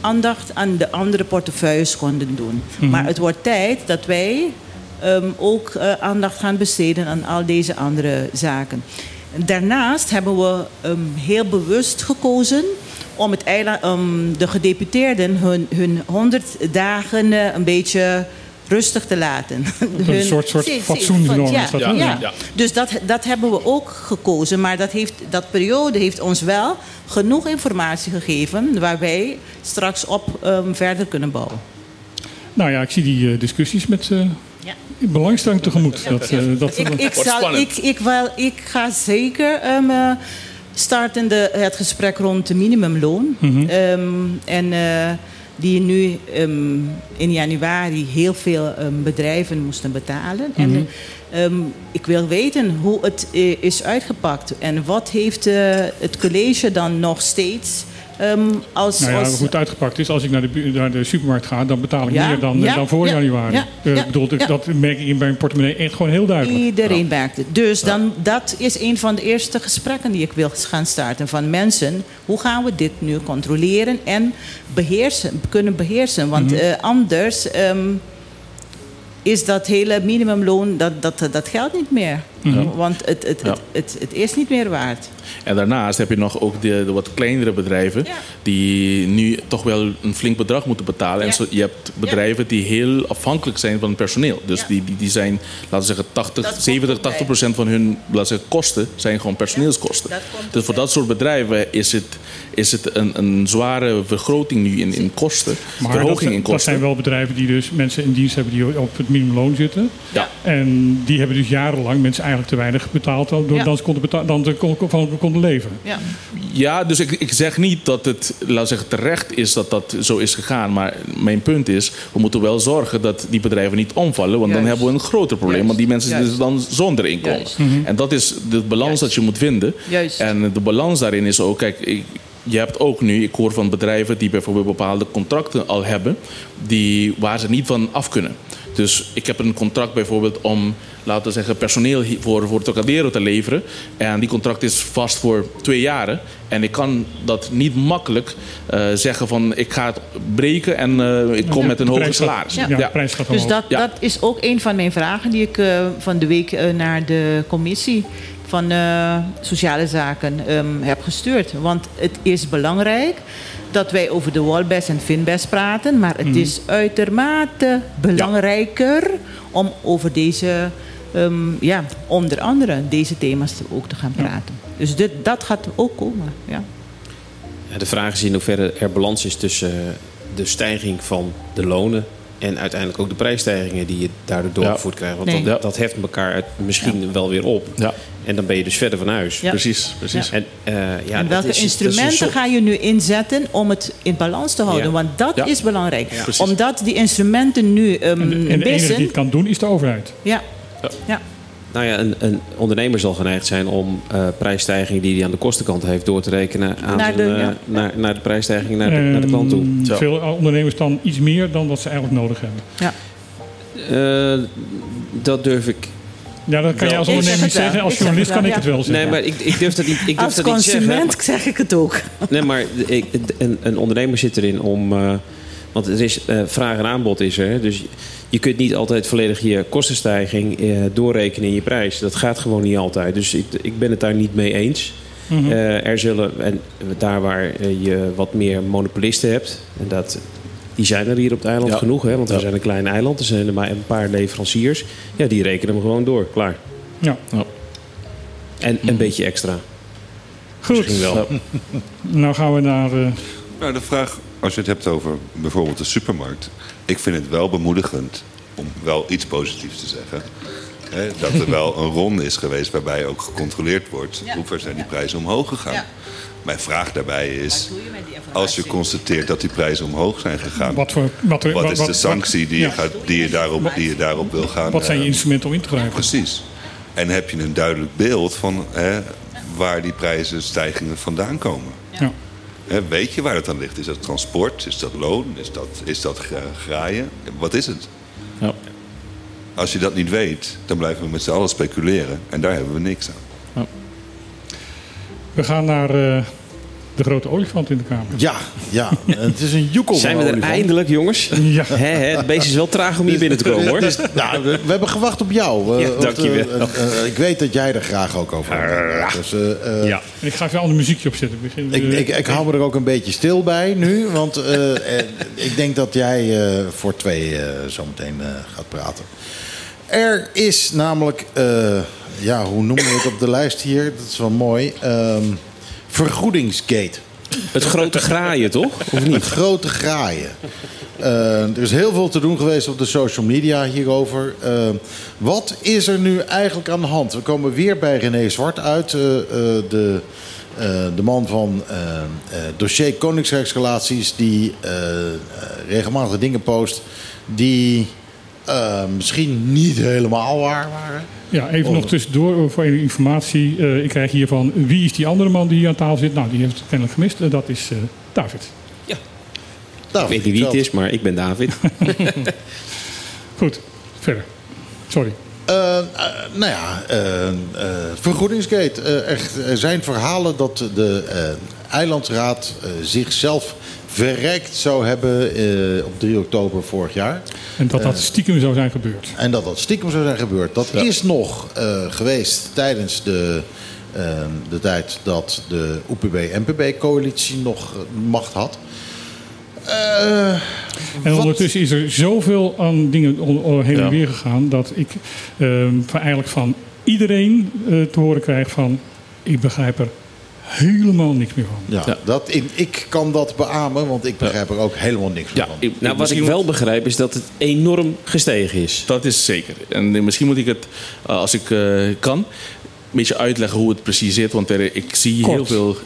aandacht aan de andere portefeuilles konden doen. Mhm. Maar het wordt tijd dat wij ook eh, aandacht gaan besteden aan al deze andere zaken. Daarnaast hebben we heel bewust gekozen om het eiland, om de gedeputeerden hun, hun 100 dagen eh, een beetje rustig te laten. een (laughs) soort- soort fatsoensnorm ja, is dat, ja, hè? ja. Ja. Dus dat, dat hebben we ook gekozen. Maar dat, heeft, dat periode heeft ons wel genoeg informatie gegeven... waar wij straks op ehm, verder kunnen bouwen. Nou ja, ik zie die eh, discussies met eh, Ja. belangstelling tegemoet. Dat, eh, dat, Ik, ik, zal, ik, ik, wel, ik ga zeker ehm, eh, starten de, het gesprek rond de minimumloon. Mhm. Ehm, en eh, die nu ehm, in januari heel veel ehm, bedrijven moesten betalen. Mhm. En ik wil weten hoe het eh, is uitgepakt. En wat heeft eh, het college dan nog steeds ehm, als... Nou ja, als hoe het uitgepakt is, als ik naar de, naar de supermarkt ga, dan betaal ik Ja, meer dan, ja, dan voor ja, januari. ja, Eh, ja, bedoel. Dat merk ik in mijn portemonnee echt gewoon heel duidelijk. Iedereen merkt het. Dus dan, dat is een van de eerste gesprekken die ik wil gaan starten. Van mensen, hoe gaan we dit nu controleren en beheersen, kunnen beheersen? Want Mhm. eh, anders ehm, is dat hele minimumloon, dat, dat, dat geldt niet meer. Mhm. Want het, het, Ja. het, het, het is niet meer waard. En daarnaast heb je nog ook de, de wat kleinere bedrijven... Ja. die nu toch wel een flink bedrag moeten betalen. En zo, je hebt bedrijven die heel afhankelijk zijn van het personeel. Dus Ja. die, die, die zijn, laten we zeggen, 80, Dat komt 70, erbij. 80 procent van hun laten we zeggen, kosten... zijn gewoon personeelskosten. dat dus voor dat soort bedrijven is het, is het een, een zware vergroting nu in, in kosten. Maar dat, verhoging zijn- in dat kosten. zijn wel bedrijven die dus mensen in dienst hebben die op het minimumloon zitten. Ja. En die hebben dus jarenlang mensen eigenlijk te weinig betaald door, Ja. dan ze konden, beta- dan ze kon- van konden leven. Ja. Ja, dus ik, ik zeg niet dat het laat zeggen, terecht is dat dat zo is gegaan. Maar mijn punt is, we moeten wel zorgen dat die bedrijven niet omvallen. Want dan hebben we een groter probleem. Juist. Want die mensen Juist. zitten dan zonder inkomen. Juist. En dat is de balans Juist. dat je moet vinden. Juist. En de balans daarin is ook, kijk, ik, je hebt ook nu, ik hoor van bedrijven die bijvoorbeeld bepaalde contracten al hebben, die, waar ze niet van af kunnen. Dus ik heb een contract bijvoorbeeld om, laten we zeggen, personeel voor, voor Trocadero te leveren. En die contract is vast voor twee jaren. En ik kan dat niet makkelijk eh, zeggen van ik ga het breken en eh, ik kom Ja, met een hoger salaris. Ja, de prijs gaat Dus omhoog. dat, Ja. dat is ook een van mijn vragen die ik eh, van de week eh, naar de commissie van eh, Sociale Zaken ehm, heb gestuurd. Want het is belangrijk dat wij over de Walbest en Finbest praten. Maar het is uitermate belangrijker om over deze, ehm, ja, onder andere deze thema's ook te gaan praten. Dus dit, dat gaat ook komen. Ja. Ja, de vraag is in hoeverre er balans is tussen eh, de stijging van de lonen En uiteindelijk ook de prijsstijgingen die je daardoor doorgevoerd krijgt. Want Nee. dat, dat heft elkaar misschien wel weer op. Ja. En dan ben je dus verder van huis. Ja. Precies, precies. En, eh, ja, en welke is- dat is een instrumenten soort- ga je nu inzetten om het in balans te houden? Ja. Want dat Ja. is belangrijk. precies. Omdat die instrumenten nu ehm En de, en de enige die het kan doen is de overheid. Ja. Ja. Nou ja, een, een ondernemer zal geneigd zijn om eh, prijsstijgingen die hij aan de kostenkant heeft door te rekenen aan Naar zijn, de- eh, ja. naar, naar de prijsstijging naar de, naar de klant toe. Ehm, Zo. Veel ondernemers dan iets meer dan wat ze eigenlijk nodig hebben. Ja. Eh, dat durf ik. Ja, dat kan je als zeg ondernemer niet zeggen. Als journalist kan ik het wel zeggen. Nee, maar ik, ik durf dat niet. Ik durf Als dat niet zeggen. consument zeg ik het ook. Nee, maar ik, een, een ondernemer zit erin om. eh, want er is eh, vraag en aanbod is er. hè. Dus je kunt niet altijd volledig je kostenstijging eh, doorrekenen in je prijs. Dat gaat gewoon niet altijd. Dus ik, ik ben het daar niet mee eens. Mhm. Eh, er zullen, en daar waar je wat meer monopolisten hebt, en dat, die zijn er hier op het eiland Ja. genoeg, hè, want we Ja. zijn een klein eiland, er zijn er maar een paar leveranciers, ja, die rekenen hem gewoon door, klaar. Ja. En een beetje extra. Goed. Misschien wel. Nou gaan we naar... eh, Nou, de vraag, als je het hebt over bijvoorbeeld de supermarkt. Ik vind het wel bemoedigend om wel iets positiefs te zeggen. Hè, dat er wel een ronde is geweest waarbij ook gecontroleerd wordt. Ja. Hoe ver zijn die prijzen omhoog gegaan? Ja. Mijn vraag daarbij is, als je constateert dat die prijzen omhoog zijn gegaan. wat, voor, wat, Wat wat- is de sanctie die je, gaat, die je, daarop, die je daarop wil gaan? Wat zijn je eh, instrumenten om in te grijpen? Precies. En heb je een duidelijk beeld van hè, waar die prijzenstijgingen vandaan komen? Ja. Weet je waar het aan ligt? Is dat transport? Is dat loon? Is dat, is dat gra- graaien? Wat is het? Ja. Als je dat niet weet, dan blijven we met z'n allen speculeren. En daar hebben we niks aan. We gaan naar eh, de grote olifant in de kamer. Ja, ja. Het is een joekel Zijn we er olifant. eindelijk, jongens? Ja. Het beest is wel traag om hier binnen te komen, hoor. Dus, nou, we, we hebben gewacht op jou. Ja, Eh, want, dankjewel. eh, eh, ik weet dat jij er graag ook over hebt. Dus, Ja. En ik ga even een ander muziekje opzetten. Ik, ik, ik hou me er ook een beetje stil bij nu. Want ik denk dat jij eh, voor twee eh, zometeen eh, gaat praten. Er is namelijk, eh, ja, hoe noemen we het op de lijst hier? Dat is wel mooi. Ehm, vergoedingsgate. Het grote graaien, toch? Of Het niet? grote graaien. Eh, er is heel veel te doen geweest op de social media hierover. Eh, wat is er nu eigenlijk aan de hand? We komen weer bij René Zwart uit. eh, de, de man van dossier Koningsrijksrelaties... die regelmatig dingen post... die eh, misschien niet helemaal waar waren. Ja, even Oh. nog tussendoor voor even informatie. Eh, ik krijg hier van wie is die andere man die hier aan tafel zit? Nou, die heeft het kennelijk gemist. Eh, dat is eh, David. Nou, Ik weet niet wie het is, maar ik ben David. (laughs) (laughs) Goed, verder. Sorry. Nou ja, vergoedingsgate. Eh, echt, er zijn verhalen dat de eh, eilandsraad eh, zichzelf verrijkt zou hebben eh, op 3 oktober vorig jaar. En dat dat Eh. stiekem zou zijn gebeurd. En dat dat stiekem zou zijn gebeurd. Dat is nog eh, geweest tijdens de, de tijd dat de OPB-NPB-coalitie nog macht had. Eh, En wat- ondertussen is er zoveel aan dingen heen en Ja. weer gegaan... dat ik ehm, van eigenlijk van iedereen eh, te horen krijg van... ik begrijp er helemaal niks meer van. Ja, Ja. Dat, ik, ik kan dat beamen, want ik begrijp er ook helemaal niks meer Ja, van. ik- Nou, wat ik moet- wel begrijp is dat het enorm gestegen is. Dat is zeker. En eh, misschien moet ik het, eh, als ik eh, kan, een beetje uitleggen hoe het precies zit. Want er, ik zie Kort. heel veel.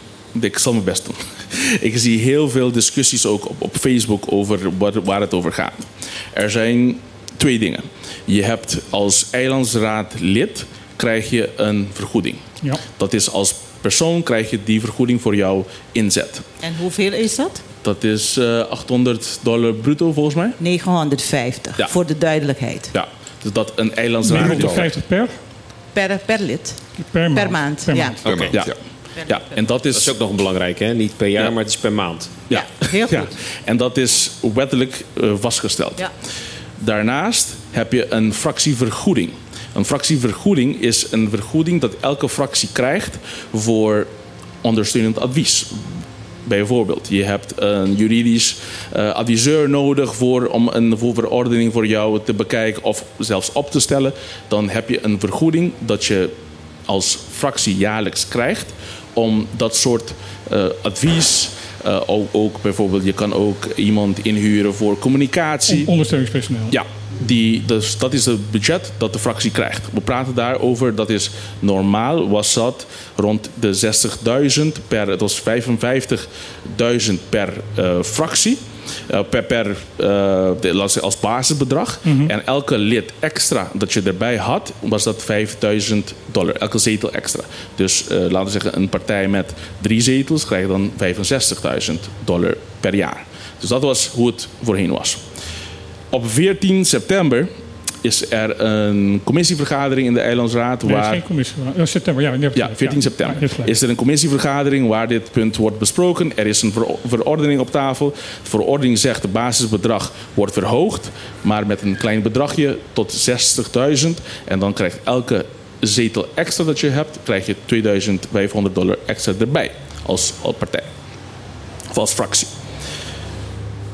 Ik zal mijn best doen. (laughs) ik zie heel veel discussies ook op, op Facebook over wat, waar het over gaat. Er zijn twee dingen. Je hebt als eilandsraad lid krijg je een vergoeding. Ja. Dat is als persoon krijg je die vergoeding voor jouw inzet. En hoeveel is dat? Dat is eh, 800 dollar bruto volgens mij. 950, Ja. voor de duidelijkheid. Ja, dus dat een eilandsraad. 950 per, Per, per lid. per maand. Per maand, Per ja. maand. Per maand, Ja. ja. Ja, en dat is, Dat is ook nog een belangrijke, hè? Niet per jaar, Ja. maar het is per maand. ja. Heel goed. Ja. En dat is wettelijk eh, vastgesteld. Ja. Daarnaast heb je een fractievergoeding. Een fractievergoeding is een vergoeding dat elke fractie krijgt voor ondersteunend advies. Bijvoorbeeld, je hebt een juridisch eh, adviseur nodig voor, om een verordening voor jou te bekijken of zelfs op te stellen. Dan heb je een vergoeding dat je als fractie jaarlijks krijgt om dat soort eh, advies, Eh, ook, ook bijvoorbeeld, je kan ook iemand inhuren voor communicatie. On- ondersteuningspersoneel. Ja, die, dus dat is het budget dat de fractie krijgt. We praten daarover, dat is normaal was dat rond de 60.000 per, het was 55.000 per eh, fractie. Eh, per, per zeggen, als basisbedrag. En elke lid extra dat je erbij had, was dat 5000 dollar. Elke zetel extra. Dus eh, laten we zeggen, een partij met drie zetels krijgt dan 65.000 dollar per jaar. Dus dat was hoe het voorheen was. Op 14 september is er een commissievergadering in de Eilandsraad. Nee, waar, geen commissie. Ja, september, ja. ja, gelijk. 14 Ja, september. ja, is er een commissievergadering waar dit punt wordt besproken. Er is een vero- verordening op tafel. De verordening zegt het basisbedrag wordt verhoogd, maar met een klein bedragje tot 60.000. En dan krijgt elke zetel extra dat je hebt, krijg je 2500 dollar extra erbij als, als partij. Of als fractie.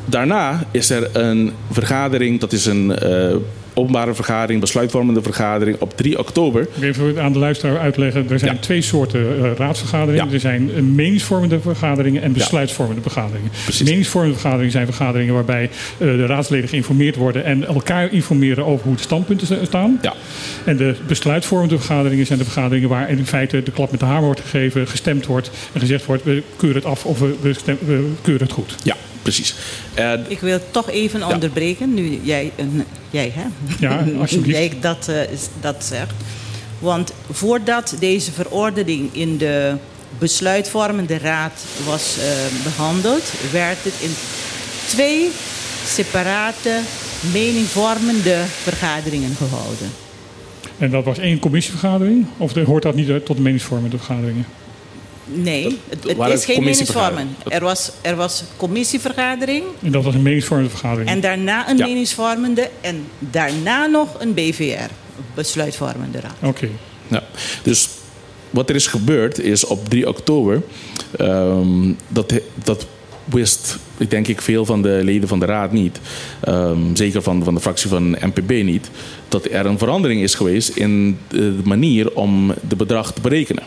Daarna is er een vergadering, dat is een eh, openbare vergadering, besluitvormende vergadering op 3 oktober. Ik even aan de luisteraar uitleggen. Er zijn Ja. twee soorten eh, raadsvergaderingen. Ja. Er zijn eh, meningsvormende vergaderingen en besluitvormende vergaderingen. Precies. Meningsvormende vergaderingen zijn vergaderingen waarbij eh, de raadsleden geïnformeerd worden en elkaar informeren over hoe de standpunten sta- staan. Ja. En de besluitvormende vergaderingen zijn de vergaderingen waar in feite de klap met de hamer wordt gegeven, gestemd wordt en gezegd wordt: we keuren het af of we, we, stem- we keuren het goed. Ja, precies. En Ik wil toch even onderbreken, nu jij, eh, jij hè? Ja, (laughs) alsjeblieft. jij dat, eh, dat zegt. Want voordat deze verordening in de besluitvormende raad was eh, behandeld, werd het in twee separate meningvormende vergaderingen gehouden. En dat was één commissievergadering? Of hoort dat niet tot de meningsvormende vergaderingen? Nee, het, is geen meningsvormen. Er was, er was commissievergadering En dat was een meningsvormende vergadering. en daarna een Ja. meningsvormende en daarna nog een BVR, besluitvormende raad. Oké. Ja. Dus wat er is gebeurd is op 3 oktober. ehm, dat, dat wist, ik denk ik, veel van de leden van de raad niet. ehm, zeker van, van de fractie van MPB niet. Dat er een verandering is geweest in de manier om de bedrag te berekenen.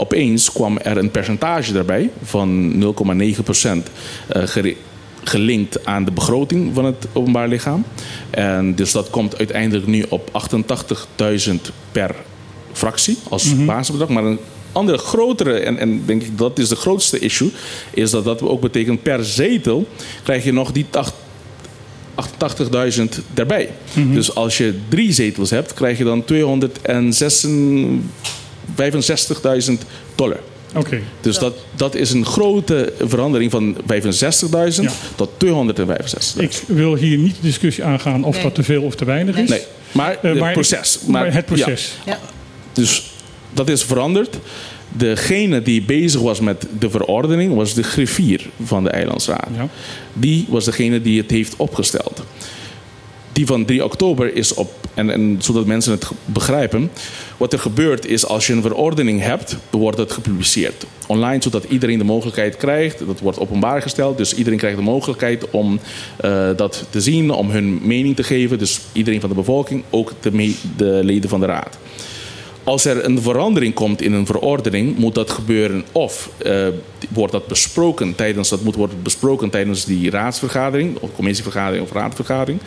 Opeens kwam er een percentage daarbij van 0,9% eh, gelinkt aan de begroting van het openbaar lichaam. En dus dat komt uiteindelijk nu op 88.000 per fractie als basisbedrag. Maar een andere grotere, en, en denk ik dat is de grootste issue, is dat dat ook betekent per zetel krijg je nog die 8 88.000 erbij. Dus als je drie zetels hebt, krijg je dan 265.000 dollar. Oké. Dus dat, dat is een grote verandering van 65.000 Ja. tot 265.000. Ik wil hier niet de discussie aangaan of Nee. dat te veel of te weinig is. Nee, maar Eh, het maar proces. Maar, het proces. Ja. Dus dat is veranderd. Degene die bezig was met de verordening was de griffier van de Eilandsraad. Ja. Die was degene die het heeft opgesteld. Die van 3 oktober is op, en, en zodat mensen het begrijpen. Wat er gebeurt is als je een verordening hebt, wordt het gepubliceerd. Online, zodat iedereen de mogelijkheid krijgt. Dat wordt openbaar gesteld, dus iedereen krijgt de mogelijkheid om eh, dat te zien, om hun mening te geven. Dus iedereen van de bevolking, ook de, leden van de raad. Als er een verandering komt in een verordening, moet dat gebeuren of eh, wordt dat besproken tijdens dat moet worden besproken tijdens die raadsvergadering, of commissievergadering of raadvergadering.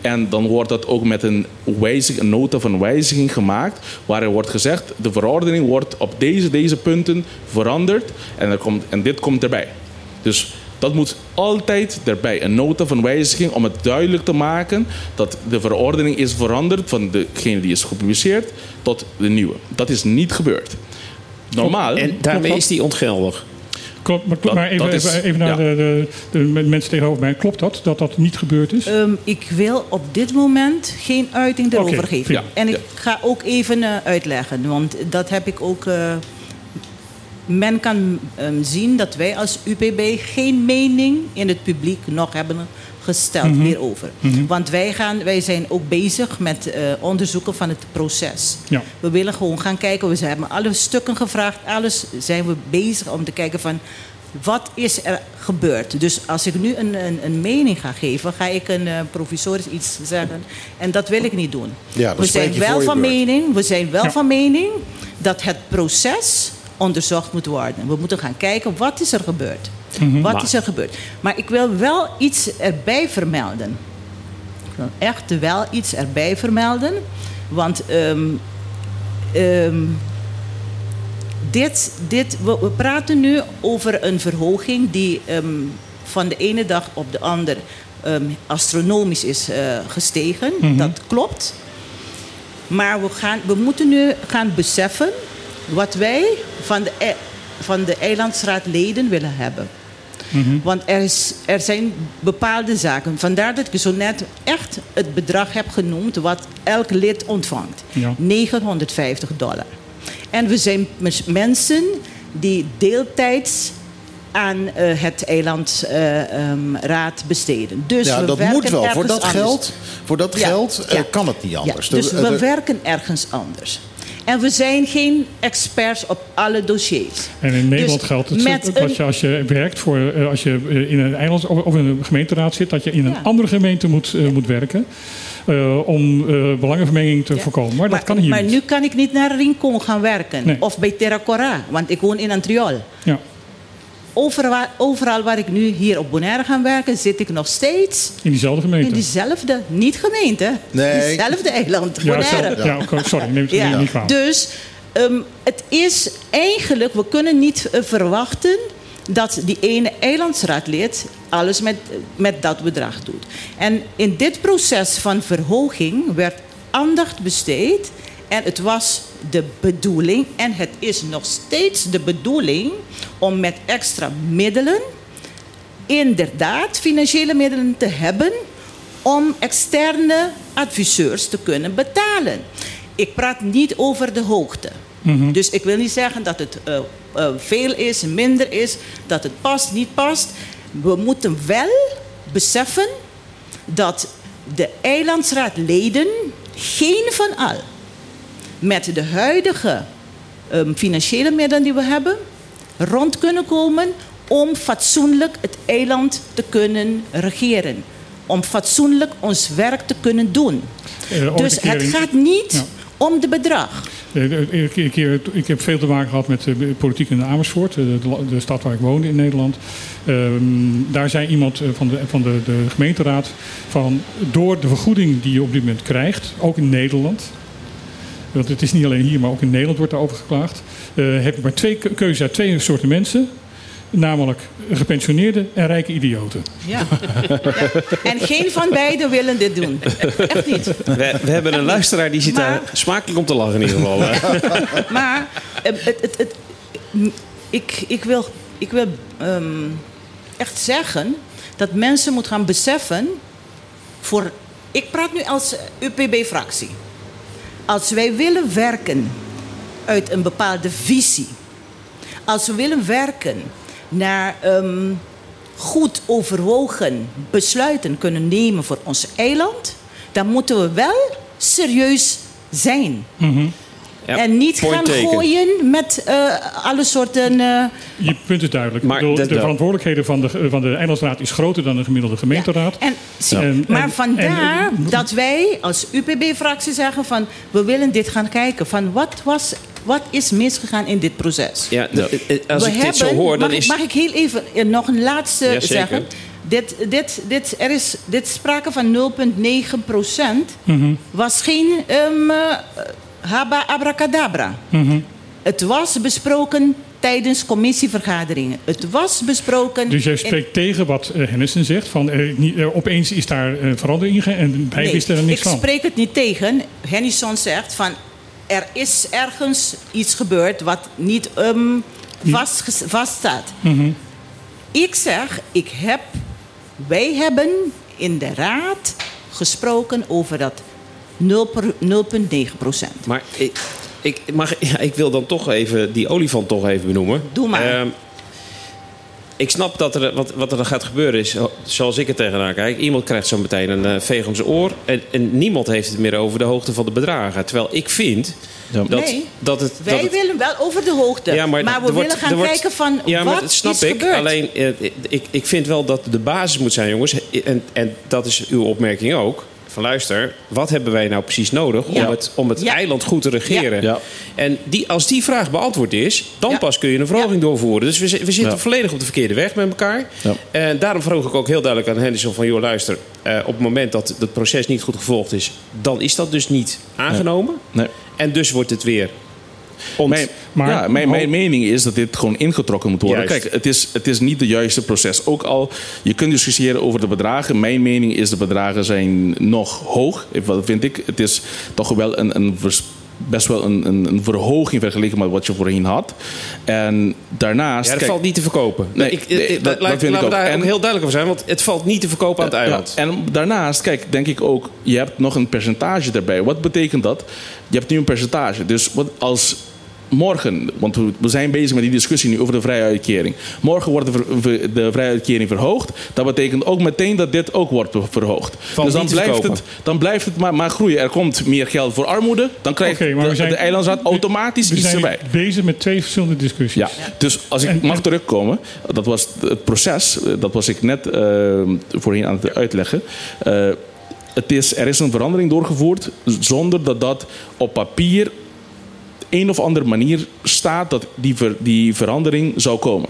En dan wordt dat ook met een, wijzig, nota van wijziging gemaakt, waar er wordt gezegd de verordening wordt op deze, deze punten veranderd en, er komt, en dit komt erbij. Dus dat moet altijd erbij. Een nota van wijziging om het duidelijk te maken dat de verordening is veranderd van degene die is gepubliceerd tot de nieuwe. Dat is niet gebeurd. Normaal. En daarmee is die ontgeldig. Klopt, maar, Dat- maar even, dat is- even, even naar ja. de, de, de mensen tegenover mij. Klopt dat, dat dat niet gebeurd is? Ehm, ik wil op dit moment geen uiting erover Oké, geven. ja, en ik ja. ga ook even eh, uitleggen, want dat heb ik ook. eh, men kan ehm, zien dat wij als UPB geen mening in het publiek nog hebben gesteld Mhm. hierover. Want wij, gaan, wij zijn ook bezig met eh, onderzoeken van het proces. Ja. We willen gewoon gaan kijken. We hebben alle stukken gevraagd. Alles zijn we bezig om te kijken van... Wat is er gebeurd? Dus als ik nu een, een, een mening ga geven, ga ik een eh, provisorisch iets zeggen. En dat wil ik niet doen. Ja, we zijn wel van mening, we zijn wel Ja. van mening dat het proces onderzocht moet worden. We moeten gaan kijken wat is er gebeurd. Mhm. Wat Maar- is er gebeurd? Maar ik wil wel iets erbij vermelden. Ik wil echt wel iets erbij vermelden. Want ehm, ehm, dit, dit, we, we praten nu over een verhoging die ehm, van de ene dag op de andere ehm, astronomisch is eh, gestegen. Mhm. Dat klopt. Maar we, gaan, we moeten nu gaan beseffen wat wij van de, e- van de eilandsraadleden willen hebben. Want er, is, er zijn bepaalde zaken. Vandaar dat ik zo net echt het bedrag heb genoemd wat elk lid ontvangt. Ja. 950 dollar. En we zijn mensen die deeltijds aan eh, het eilandsraad besteden. Dus ja, we dat werken moet wel. Voor ergens dat anders. geld, voor dat Ja, geld eh, ja. kan het niet anders. Ja, dus De- we werken ergens anders. En we zijn geen experts op alle dossiers. En in Nederland Dus geldt het met dat je als je werkt voor eh, als je eh, in een eilands of in een gemeenteraad zit, dat je in een Ja. andere gemeente moet, eh, moet werken. om eh, belangenvermenging te Ja. voorkomen. Maar, dat kan hier maar niet. nu kan ik niet naar Rincon gaan werken. Nee. Of bij Terra Cora, want ik woon in Antriol. Ja. Overal, overal waar ik nu hier op Bonaire ga werken, zit ik nog steeds In diezelfde gemeente. in diezelfde, niet gemeente, Nee. diezelfde eiland, ja, Bonaire. ja, sorry, neem het Ja, niet kwalijk. dus ehm, het is eigenlijk, we kunnen niet eh, verwachten dat die ene eilandsraadlid alles met, met dat bedrag doet. En in dit proces van verhoging werd aandacht besteed en het was de bedoeling en het is nog steeds de bedoeling om met extra middelen inderdaad financiële middelen te hebben om externe adviseurs te kunnen betalen. Ik praat niet over de hoogte. Dus ik wil niet zeggen dat het eh, eh, veel is, minder is, dat het past, niet past. We moeten wel beseffen dat de eilandsraadleden geen van al met de huidige ehm, financiële middelen die we hebben rond kunnen komen om fatsoenlijk het eiland te kunnen regeren. Om fatsoenlijk ons werk te kunnen doen. Eh, dus het gaat niet Ja. om de bedrag. Eh, eh, Ik, ik, ik, heb veel te maken gehad met eh, politiek in Amersfoort, de, de- de stad waar ik woonde in Nederland. Ehm, daar zei iemand van, de, van de, de gemeenteraad van door de vergoeding die je op dit moment krijgt, ook in Nederland. Want het is niet alleen hier, maar ook in Nederland wordt daarover geklaagd. eh, heb je maar twee ke- keuzes uit twee soorten mensen. Namelijk gepensioneerden en rijke idioten. Ja. ja. En geen van beiden willen dit doen. Echt niet. We, we hebben een luisteraar die zit Maar- daar smakelijk om te lachen in ieder geval. hè. (laughs) Maar eh, het, het, ik, ik wil, ik wil ehm, echt zeggen dat mensen moeten gaan beseffen. Voor, ik praat nu als UPB-fractie. Als wij willen werken uit een bepaalde visie. Als we willen werken naar ehm, goed overwogen besluiten kunnen nemen voor ons eiland, dan moeten we wel serieus zijn. Ja, en niet gaan taken. gooien met eh, alle soorten. eh, Je punt is duidelijk. Maar bedoel, de verantwoordelijkheden van de, van de eilandsraad is groter dan de gemiddelde gemeenteraad. En, zie- En- maar en- vandaar en- dat wij als UPB-fractie zeggen van we willen dit gaan kijken. Van wat, was, wat is misgegaan in dit proces? Ja, eh, als We ik dit zo hoor, dan mag, is... ik, mag ik heel even eh, nog een laatste Ja, zeggen? Dit, dit, dit, er is dit sprake van 0,9 procent. Mhm. Was geen ehm eh, haba abracadabra. Mhm. Het was besproken tijdens commissievergaderingen. Het was besproken. Dus jij in- spreekt tegen wat eh, Hennissen zegt. Van, niet, opeens is daar eh, verandering in en wij Nee, wisten er niks ik van. spreek het niet tegen. Hennison zegt van er is ergens iets gebeurd wat niet ehm, vast, vaststaat. Mhm. Ik zeg, ik heb, wij hebben in de raad gesproken over dat 0 per- 0,9 procent. Maar ik, ik, mag, ja, ik wil dan toch even die olifant toch even benoemen. Doe maar. Ehm, ik snap dat er, wat, wat er dan gaat gebeuren is, zoals ik er tegenaan kijk. Iemand krijgt zo meteen een eh, veeg om zijn oor. En, en niemand heeft het meer over de hoogte van de bedragen. Terwijl ik vind dat, Nee. dat het... Wij dat het- willen wel over de hoogte. Ja, maar, maar, we wordt- willen gaan wordt- kijken van ja, maar wat dat snap is ik. gebeurd. Alleen, eh, ik, ik vind wel dat de basis moet zijn, jongens. En, en dat is uw opmerking ook. Van luister, wat hebben wij nou precies nodig Ja. om het, om het Ja. eiland goed te regeren? Ja. En die, als die vraag beantwoord is, dan Ja. pas kun je een verhoging doorvoeren. Dus we, we zitten Ja. volledig op de verkeerde weg met elkaar. Ja. En daarom vroeg ik ook heel duidelijk aan Henderson van... joh, luister, eh, op het moment dat het proces niet goed gevolgd is... dan is dat dus niet aangenomen. Nee. En dus wordt het weer... Mijn, Maar- ja, mijn, mijn mening is dat dit gewoon ingetrokken moet worden. Juist. Kijk, het is, het is niet het juiste proces. Ook al, je kunt discussiëren over de bedragen. Mijn mening is de bedragen zijn nog hoog. Wat vind ik? Het is toch wel een, een best wel een, een, een verhoging vergeleken met wat je voorheen had. En daarnaast... Ja, dat kijk, valt niet te verkopen. Nee, ik, nee, dat- dat laat- vind ik ook. daar En- ook heel duidelijk over zijn. Want het valt niet te verkopen aan het eiland. ja, en daarnaast, kijk, denk ik ook, je hebt nog een percentage erbij. Wat betekent dat? Je hebt nu een percentage. Dus wat als morgen, want we- we zijn bezig met die discussie nu over de vrije uitkering. Morgen wordt de, de vrije uitkering verhoogd. Dat betekent ook meteen dat dit ook wordt verhoogd. Dus dan blijft, het, dan blijft het maar, maar groeien. Er komt meer geld voor armoede. Dan krijgt we de, zijn- de eilandsraad automatisch We iets zijn erbij. bezig met twee verschillende discussies. Ja, dus als ik En- mag en- terugkomen, dat was het proces, dat was ik net eh, voorheen aan het uitleggen. Eh, het is, er is een verandering doorgevoerd zonder dat dat op papier een of andere manier staat dat die, die verandering zou komen.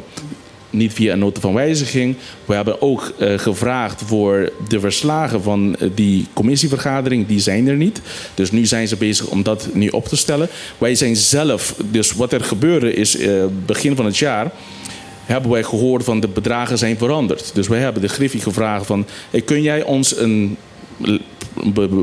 Niet via een nota van wijziging. We hebben ook eh, gevraagd voor de verslagen van eh, die commissievergadering. Die zijn er niet. Dus nu zijn ze bezig om dat nu op te stellen. Wij zijn zelf, dus wat er gebeurde is eh, begin van het jaar hebben wij gehoord van de bedragen zijn veranderd. Dus wij hebben de Griffie gevraagd van... Kun jij ons een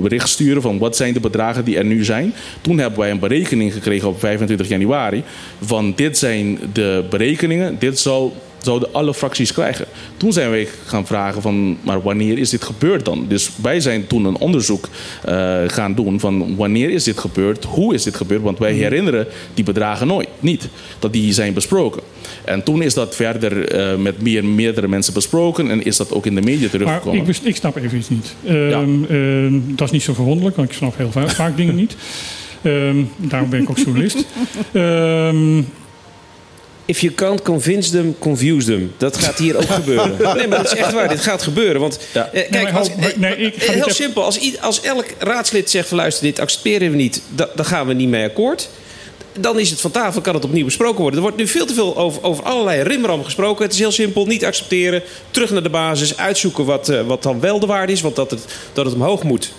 bericht sturen van wat zijn de bedragen die er nu zijn. Toen hebben wij een berekening gekregen op 25 januari van dit zijn de berekeningen, dit zal, zouden alle fracties krijgen. Toen zijn wij gaan vragen van maar wanneer is dit gebeurd dan? Dus wij zijn toen een onderzoek eh, gaan doen van wanneer is dit gebeurd, hoe is dit gebeurd? Want wij herinneren die bedragen nooit, niet, dat die zijn besproken. En toen is dat verder eh, met meer, meerdere mensen besproken en is dat ook in de media Maar teruggekomen. ik, snap even iets niet. Ehm, ehm, dat is niet zo verwonderlijk, want ik snap heel va- vaak dingen niet. Ehm, daarom ben ik ook journalist. (laughs) If you can't convince them, confuse them. Dat gaat hier ook (laughs) gebeuren. Nee, maar dat is echt waar. Dit gaat gebeuren. Want Ja. eh, kijk, als, nee, ik eh, heel even- simpel. Als, als elk raadslid zegt van luister, dit accepteren we niet, da- dan gaan we niet mee akkoord. Dan is het van tafel, kan het opnieuw besproken worden. Er wordt nu veel te veel over, over allerlei rimram gesproken. Het is heel simpel, niet accepteren. Terug naar de basis, uitzoeken wat, eh, wat dan wel de waarde is. Want dat het, dat het omhoog moet,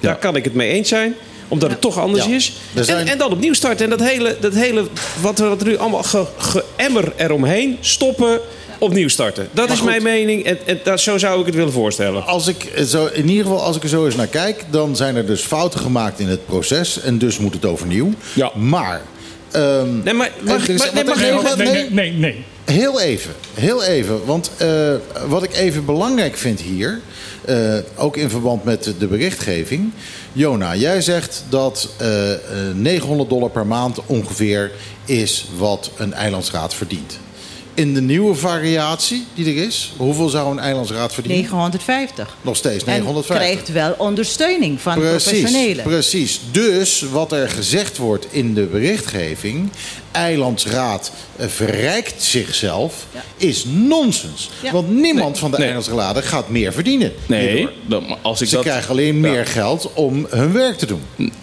daar kan ik het mee eens zijn. Omdat het toch anders Ja. is. Zijn- En, en dan opnieuw starten. En dat hele, dat hele wat, er- wat er nu allemaal ge, geëmmer eromheen, stoppen, opnieuw starten. Dat is goed. mijn mening. En, en dat, zo zou ik het willen voorstellen. Als ik zo, in ieder geval, als ik er zo eens naar kijk, dan zijn er dus fouten gemaakt in het proces. En dus moet het overnieuw. Ja. Maar. ehm, Nee, maar, mag, is- maar- nee, wat mag ik- wat- nee, nee, nee, nee, nee. Heel even, heel even. Want eh, wat ik even belangrijk vind hier, eh, ook in verband met de berichtgeving. Jona, jij zegt dat eh, eh, 900 dollar per maand ongeveer is wat een eilandsraad verdient. In de nieuwe variatie die er is, hoeveel zou een eilandsraad verdienen? 950. Nog steeds En 950. krijgt wel ondersteuning van Precies, professionelen. precies. Dus wat er gezegd wordt in de berichtgeving... eilandsraad eh, verrijkt zichzelf, Ja. is nonsens. Ja. Want niemand van de Nee. eilandsraden gaat meer verdienen. Nee, dat- als ik Ze dat... krijgen alleen meer geld om hun werk te doen.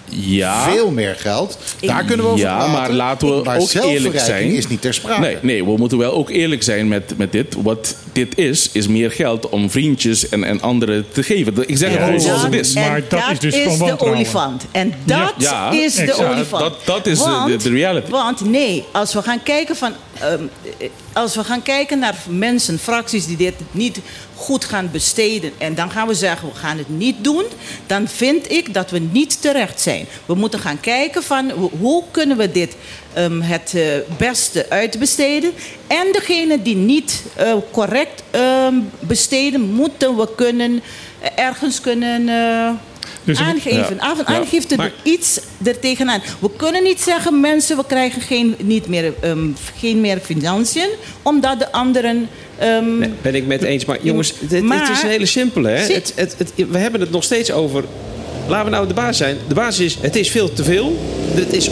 Ja, Veel meer geld. Daar kunnen we over ja, praten. maar laten we maar ook eerlijk zijn. is niet ter sprake. Nee, nee, we moeten wel ook eerlijk zijn met, met dit. Wat dit is, is meer geld om vriendjes en, en anderen te geven. Ik zeg het gewoon zoals het is. Maar dat dat is dus is gewoon de olifant. En dat Ja, is de exact. olifant. Dat- dat is de- Want- de- de reality. Want nee, als we gaan kijken van, ehm, eh, als we gaan kijken naar mensen, fracties die dit niet goed gaan besteden en dan gaan we zeggen we gaan het niet doen, dan vind ik dat we niet terecht zijn. We moeten gaan kijken van ho- hoe kunnen we dit ehm, het eh, beste uitbesteden en degene die niet eh, correct ehm, besteden, moeten we kunnen eh, ergens kunnen eh, Dus- aangeven. Ja. Aan- Ja. Aangifte er iets er tegenaan. We kunnen niet zeggen mensen we krijgen geen, niet meer, ehm, geen meer financiën omdat de anderen ehm, Nee, ben ik met eens. Maar jongens, dit, Maar- het is een hele simpele. Hè? Het, het, het, we hebben het nog steeds over laten we nou de baas zijn. De baas is, het is veel te veel. Het is.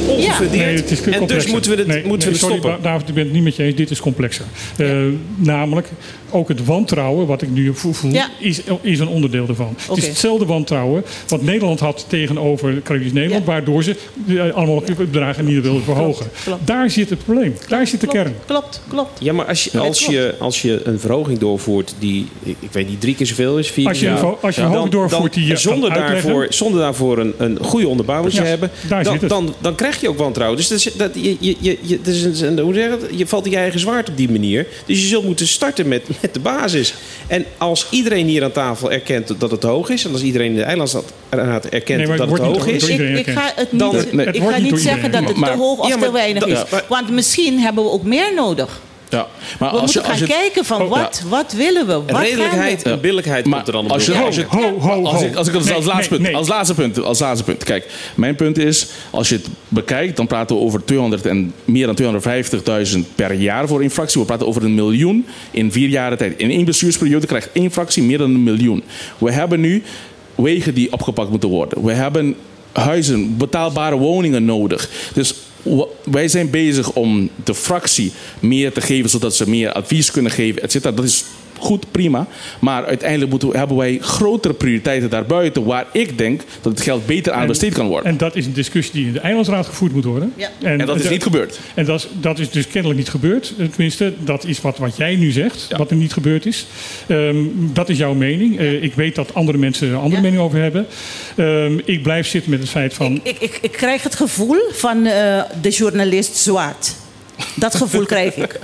Nee, het is en dus moeten we het, Nee, moeten we het sorry, stoppen. David, ik ben het niet met je eens. Dit is complexer. Eh, namelijk, ook het wantrouwen, wat ik nu vo- voel, Ja. is, is een onderdeel ervan. Het is hetzelfde wantrouwen wat Nederland had tegenover Caribisch Nederland, Ja. waardoor ze eh, allemaal bedragen niet wilden verhogen. klopt. Daar zit het probleem. Daar zit de kern. Klopt, klopt. Ja, maar als je, als, je, als je een verhoging doorvoert die, ik, ik weet niet, drie keer zoveel is, vier Als je als je een verhoging doorvoert dan- die je zonder, daarvoor, zonder daarvoor een, een goede onderbouwing te Ja, hebben, daar dan, zit het. dan, dan krijg je ook wantrouwen. Dus dat, is- dat, je, je, je, je, dat is een, hoe zeg je, dat? je valt in je eigen zwaard op die manier. Dus je zult moeten starten met, met de basis. En als iedereen hier aan tafel erkent dat het hoog is, en als iedereen in de eilandsraad erkent Nee, maar het dat het hoog is, Ik, ga het Dan- niet, nee, het ik ga niet zeggen iedereen dat het te hoog of Ja, te weinig is. maar- Want misschien hebben we ook meer nodig. Ja, maar We als je, als gaan je, kijken van Oh, wat, wat willen we? Wat redelijkheid we? en billijkheid Maar komt er dan als je- als je- Ho, ho, als ho. ik, als ik als, Nee, als laatste nee, punt, nee. als laatste punt, als laatste punt. Kijk, mijn punt is, als je het bekijkt, dan praten we over 200 en meer dan 250.000 per jaar voor één fractie. We praten over een miljoen in vier jaar tijd. In één bestuursperiode krijgt één fractie meer dan een miljoen. We hebben nu wegen die opgepakt moeten worden. We hebben huizen, betaalbare woningen nodig. Dus wij zijn bezig om de fractie meer te geven, zodat ze meer advies kunnen geven, et cetera. Dat is goed, prima. Maar uiteindelijk moeten, we- hebben wij grotere prioriteiten daarbuiten, waar ik denk dat het geld beter aan besteed kan worden. En dat is een discussie die in de Eilandsraad gevoerd moet worden. Ja. En dat is niet gebeurd. En dat is, dat is dus kennelijk niet gebeurd. Eh, Tenminste, dat is wat, wat jij nu zegt, wat er niet gebeurd is. Ehm, dat is jouw mening. Eh, ik weet dat andere mensen er een andere Ja. mening over hebben. Ehm, ik blijf zitten met het feit van... Ik, ik, ik krijg het gevoel van eh, de journalist zwart. Dat gevoel krijg ik.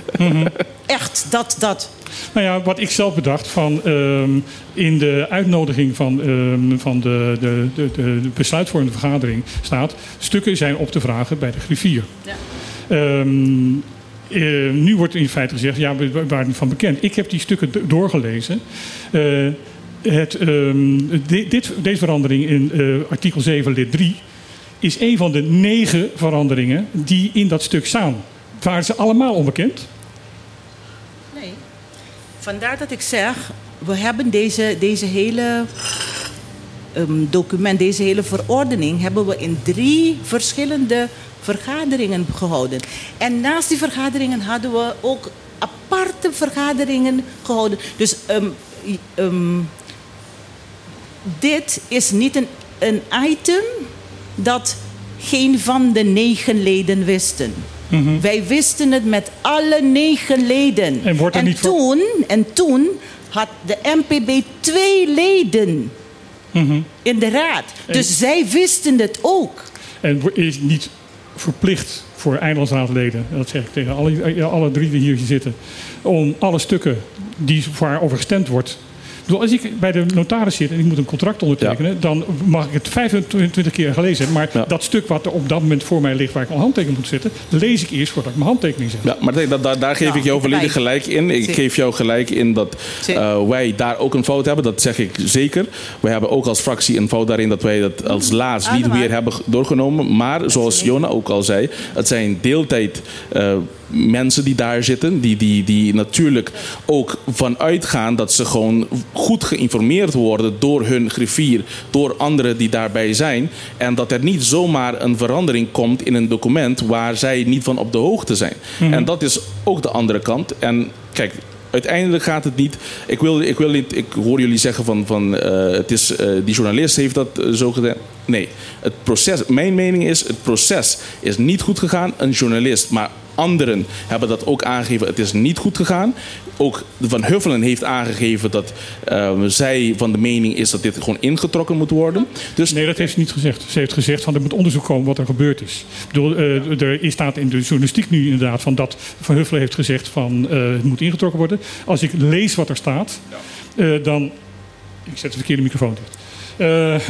Echt, dat, dat. Nou ja, wat ik zelf bedacht van ehm, in de uitnodiging van, ehm, van de, de, de, de besluitvormende vergadering staat... stukken zijn op te vragen bij de griffier. Ja. Ehm, eh, nu wordt in feite gezegd, ja, we waren van bekend. Ik heb die stukken do- doorgelezen. Eh, het, di- dit, deze verandering in eh, artikel 7 lid 3 is een van de negen veranderingen die in dat stuk staan. Waren ze allemaal onbekend? Nee. Vandaar dat ik zeg, we hebben deze, deze hele ehm, document, deze hele verordening, hebben we in drie verschillende vergaderingen gehouden. En naast die vergaderingen hadden we ook aparte vergaderingen gehouden. Dus ehm, ehm, dit is niet een, een item dat geen van de negen leden wisten. Wij wisten het met alle negen leden. En wordt er niet voor- toen, en toen had de MPB twee leden in de raad. Dus zij wisten het ook. En is niet verplicht voor eilandsraadleden, dat zeg ik tegen alle, alle drie die hier zitten, om alle stukken die waarover gestemd wordt. Bedoel, als ik bij de notaris zit en ik moet een contract ondertekenen, dan mag ik het 25 keer gelezen hebben. Maar Ja. dat stuk wat er op dat moment voor mij ligt, waar ik mijn handtekening moet zetten, lees ik eerst voordat ik mijn handtekening zet. Ja, maar dat, dat- daar geef Ja, ik jou volledig gelijk. in. Ik geef jou gelijk in dat eh, wij daar ook een fout hebben. Dat zeg ik zeker. We hebben ook als fractie een fout daarin dat wij dat als laatst niet weer hebben doorgenomen. Maar zoals Jona ook al zei, het zijn deeltijd eh, mensen die daar zitten. Die, die, die natuurlijk ook vanuit gaan dat ze gewoon goed geïnformeerd worden door hun griffier, door anderen die daarbij zijn. En dat er niet zomaar een verandering komt in een document waar zij niet van op de hoogte zijn. En dat is ook de andere kant. En kijk. Uiteindelijk gaat het niet. Ik wil, ik wil niet. Ik hoor jullie zeggen van. van eh, het is, eh, die journalist heeft dat eh, zo gedaan. Nee, het proces. Mijn mening is: het proces is niet goed gegaan. Een journalist, maar anderen hebben dat ook aangegeven. Het is niet goed gegaan. Ook Van Huffelen heeft aangegeven dat eh, zij van de mening is dat dit gewoon ingetrokken moet worden. Dus Nee, dat heeft ze niet gezegd. Ze heeft gezegd van er moet onderzoek komen wat er gebeurd is. Ik bedoel, eh, er staat in de journalistiek nu inderdaad van dat Van Huffelen heeft gezegd van eh, het moet ingetrokken worden. Als ik lees wat er staat, eh, dan. Ik zet de verkeerde microfoon dicht. Eh, (laughs)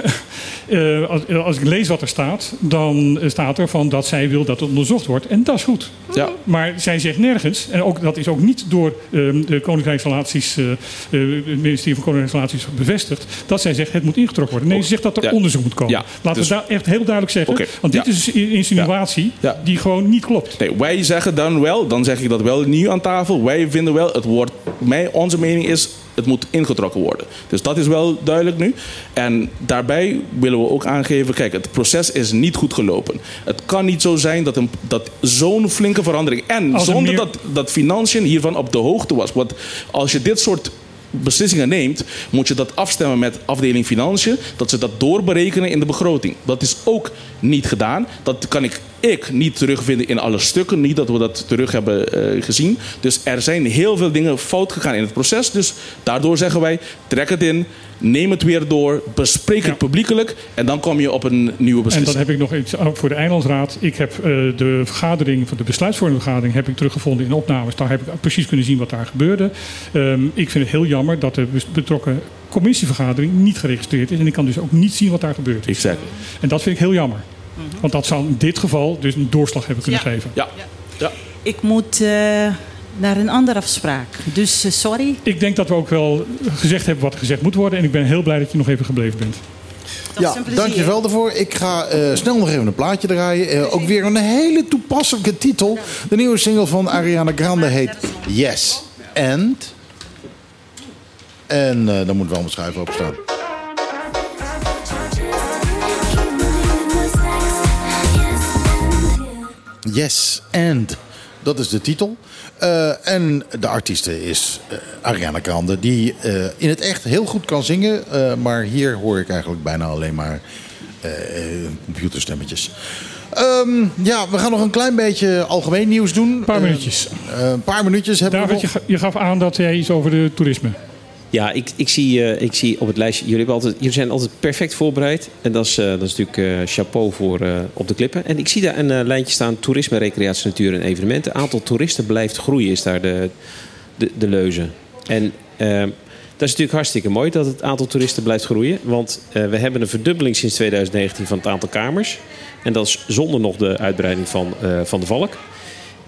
eh, als, als ik lees wat er staat, dan eh, staat er van dat zij wil dat het onderzocht wordt. En dat is goed. ja, Maar zij zegt nergens, en ook, dat is ook niet door ehm, de Koninkrijksrelaties, eh, eh, het ministerie van Koninkrijksrelaties bevestigd, dat zij zegt het moet ingetrokken worden. Nee, ze zegt dat er Ja. onderzoek moet komen. Ja, Laten dus- we daar echt heel duidelijk zeggen, want dit is een insinuatie die gewoon niet klopt. Nee, wij zeggen dan wel, dan zeg ik dat wel nu aan tafel. Wij vinden wel, het wordt, mij, onze mening is, het moet ingetrokken worden. Dus dat is wel duidelijk nu. En daarbij willen we ook aangeven: kijk, het proces is niet goed gelopen. Het kan niet zo zijn dat, een, dat zo'n flinke verandering. En er zonder meer- dat, dat financiën hiervan op de hoogte was. Want als je dit soort beslissingen neemt, moet je dat afstemmen met afdeling financiën, dat ze dat doorberekenen in de begroting. Dat is ook niet gedaan. Dat kan ik, ik niet terugvinden in alle stukken. Niet dat we dat terug hebben eh, gezien. Dus er zijn heel veel dingen fout gegaan in het proces. Dus daardoor zeggen wij, trek het in, neem het weer door, bespreek het publiekelijk en dan kom je op een nieuwe En beslissing. dan heb ik nog iets voor de Eilandsraad. Ik heb eh, de vergadering van de besluitvormende vergadering heb ik teruggevonden in opnames. Daar heb ik precies kunnen zien wat daar gebeurde. Ehm, ik vind het heel jammer dat de betrokken commissievergadering niet geregistreerd is. En ik kan dus ook niet zien wat daar gebeurt. Exact. En dat vind ik heel jammer. Want dat zou in dit geval dus een doorslag hebben kunnen Ja. geven. Ja. ja. Ik moet eh, naar een andere afspraak. Dus eh, sorry. Ik denk dat we ook wel gezegd hebben wat gezegd moet worden. En ik ben heel blij dat je nog even gebleven bent. Dat Ja, plezier. dankjewel daarvoor. Ik ga eh, snel nog even een plaatje draaien. Eh, ook weer een hele toepasselijke titel. De nieuwe single van Ariana Grande heet Yes and. En eh dan moet wel mijn schuif opstaan. Yes and. Dat is de titel. Eh, en de artieste is eh, Ariana Grande, die eh, in het echt heel goed kan zingen. maar hier hoor ik eigenlijk bijna alleen maar computerstemmetjes. Ehm, ja, we gaan nog een klein beetje algemeen nieuws doen. Een paar minuutjes. een paar minuutjes hebben David, we nog. je gaf aan dat jij iets over de toerisme. Ja, ik, ik, zie, eh, ik zie op het lijstje. Jullie, altijd, zijn altijd perfect voorbereid. En dat is, eh, dat is natuurlijk eh, chapeau voor op de klippen. En ik zie daar een lijntje staan: toerisme, recreatie, natuur en evenementen. Aantal toeristen blijft groeien, is daar de, de, de leuze. En dat is natuurlijk hartstikke mooi dat het aantal toeristen blijft groeien. Want we hebben een verdubbeling sinds 2019 van het aantal kamers. En dat is zonder nog de uitbreiding van, van de valk.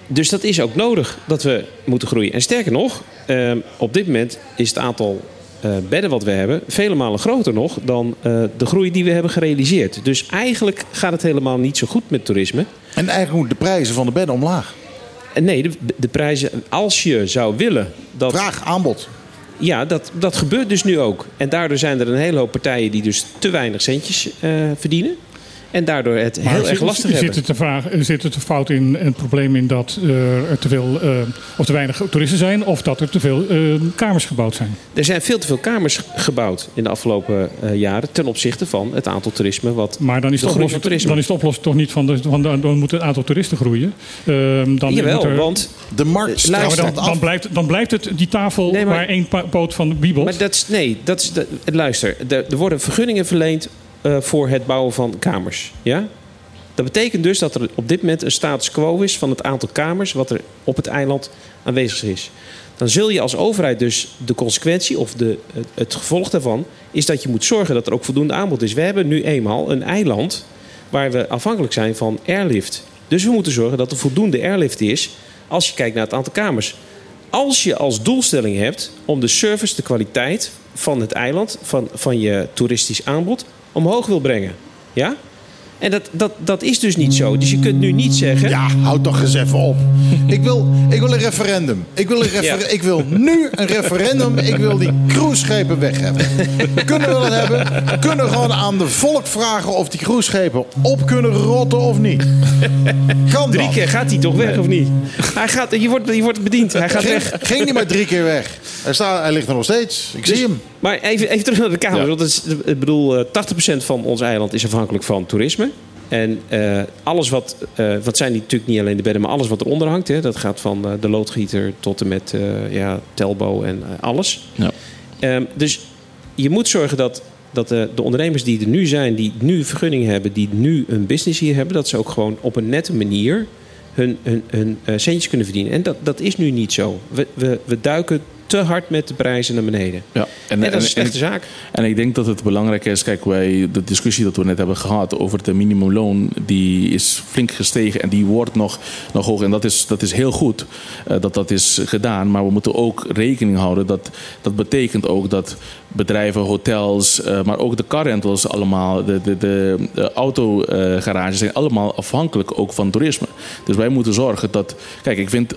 Dus dat is ook nodig dat we moeten groeien. En sterker nog, eh, op dit moment is het aantal eh, bedden wat we hebben vele malen groter nog dan eh, de groei die we hebben gerealiseerd. Dus eigenlijk gaat het helemaal niet zo goed met toerisme. En eigenlijk moeten de prijzen van de bedden omlaag. En nee, de, de prijzen, als je zou willen dat. Vraag, aanbod. Ja, dat, dat gebeurt dus nu ook. En daardoor zijn er een hele hoop partijen die dus te weinig centjes eh, verdienen. En daardoor het heel zit- erg lastig zit hebben. Het de vraag, zit het de fout in en het probleem in dat eh, er te veel eh, of te weinig toeristen zijn of dat er te veel eh, kamers gebouwd zijn? Er zijn veel te veel kamers gebouwd in de afgelopen eh, jaren ten opzichte van het aantal toerisme wat Maar dan is, de de oplossing, toerisme. dan is de oplossing toch niet van, de, van de, dan moet het aantal toeristen groeien. Ehm, dan Jawel, er- want De markt luister, dan, blijft, dan blijft het die tafel Nee, maar- waar één poot van wiebelt. Maar dat is, nee, dat is de, luister. Er, er worden vergunningen verleend eh, voor het bouwen van kamers. Ja? Dat betekent dus dat er op dit moment een status quo is van het aantal kamers wat er op het eiland aanwezig is. Dan zul je als overheid dus de consequentie of de, het, het gevolg daarvan is dat je moet zorgen dat er ook voldoende aanbod is. We hebben nu eenmaal een eiland waar we afhankelijk zijn van airlift. Dus we moeten zorgen dat er voldoende airlift is als je kijkt naar het aantal kamers. Als je als doelstelling hebt om de service, de kwaliteit van het eiland, van, van je toeristisch aanbod, omhoog wil brengen. Ja? En dat, dat, dat is dus niet zo. Dus je kunt nu niet zeggen. Ja, houd toch eens even op. (laughs) Ik wil, ik wil een referendum. Ik wil, een refer- Ja. ik wil nu een referendum. Ik wil die cruiseschepen weg hebben. Kunnen we dat hebben? Kunnen we gewoon aan de volk vragen of die cruiseschepen op kunnen rotten of niet? Kan Drie dat? keer gaat hij toch weg of niet? Hij gaat, je, wordt, je wordt bediend. Hij gaat Ging, weg. ging die maar drie keer weg. Hij, staat, hij ligt er nog steeds. Ik zie hem. Maar even, even terug naar de Kamer. Want is, ik bedoel, eh, 80% van ons eiland is afhankelijk van toerisme. En eh, alles wat, eh, wat zijn die natuurlijk niet alleen de bedden, maar alles wat eronder hangt. Hè, dat gaat van eh, de loodgieter tot en met eh, ja, Telbo en eh, alles. Ja. Ehm, dus je moet zorgen dat, dat de, de ondernemers die er nu zijn, die nu vergunning hebben, die nu een business hier hebben, dat ze ook gewoon op een nette manier hun, hun, hun eh, centjes kunnen verdienen. En dat, dat is nu niet zo. We, we, we duiken te hard met de prijzen naar beneden. Ja, En, dat is een slechte zaak. En ik denk dat het belangrijk is, kijk, wij, de discussie dat we net hebben gehad over de minimumloon, die is flink gestegen en die wordt nog, nog hoog. En dat is, dat is heel goed eh, dat dat is gedaan. Maar we moeten ook rekening houden dat dat betekent ook dat bedrijven, hotels, eh, maar ook de car rentals allemaal, de, de, de, de autogarages zijn allemaal afhankelijk ook van toerisme. Dus wij moeten zorgen dat, kijk, ik vind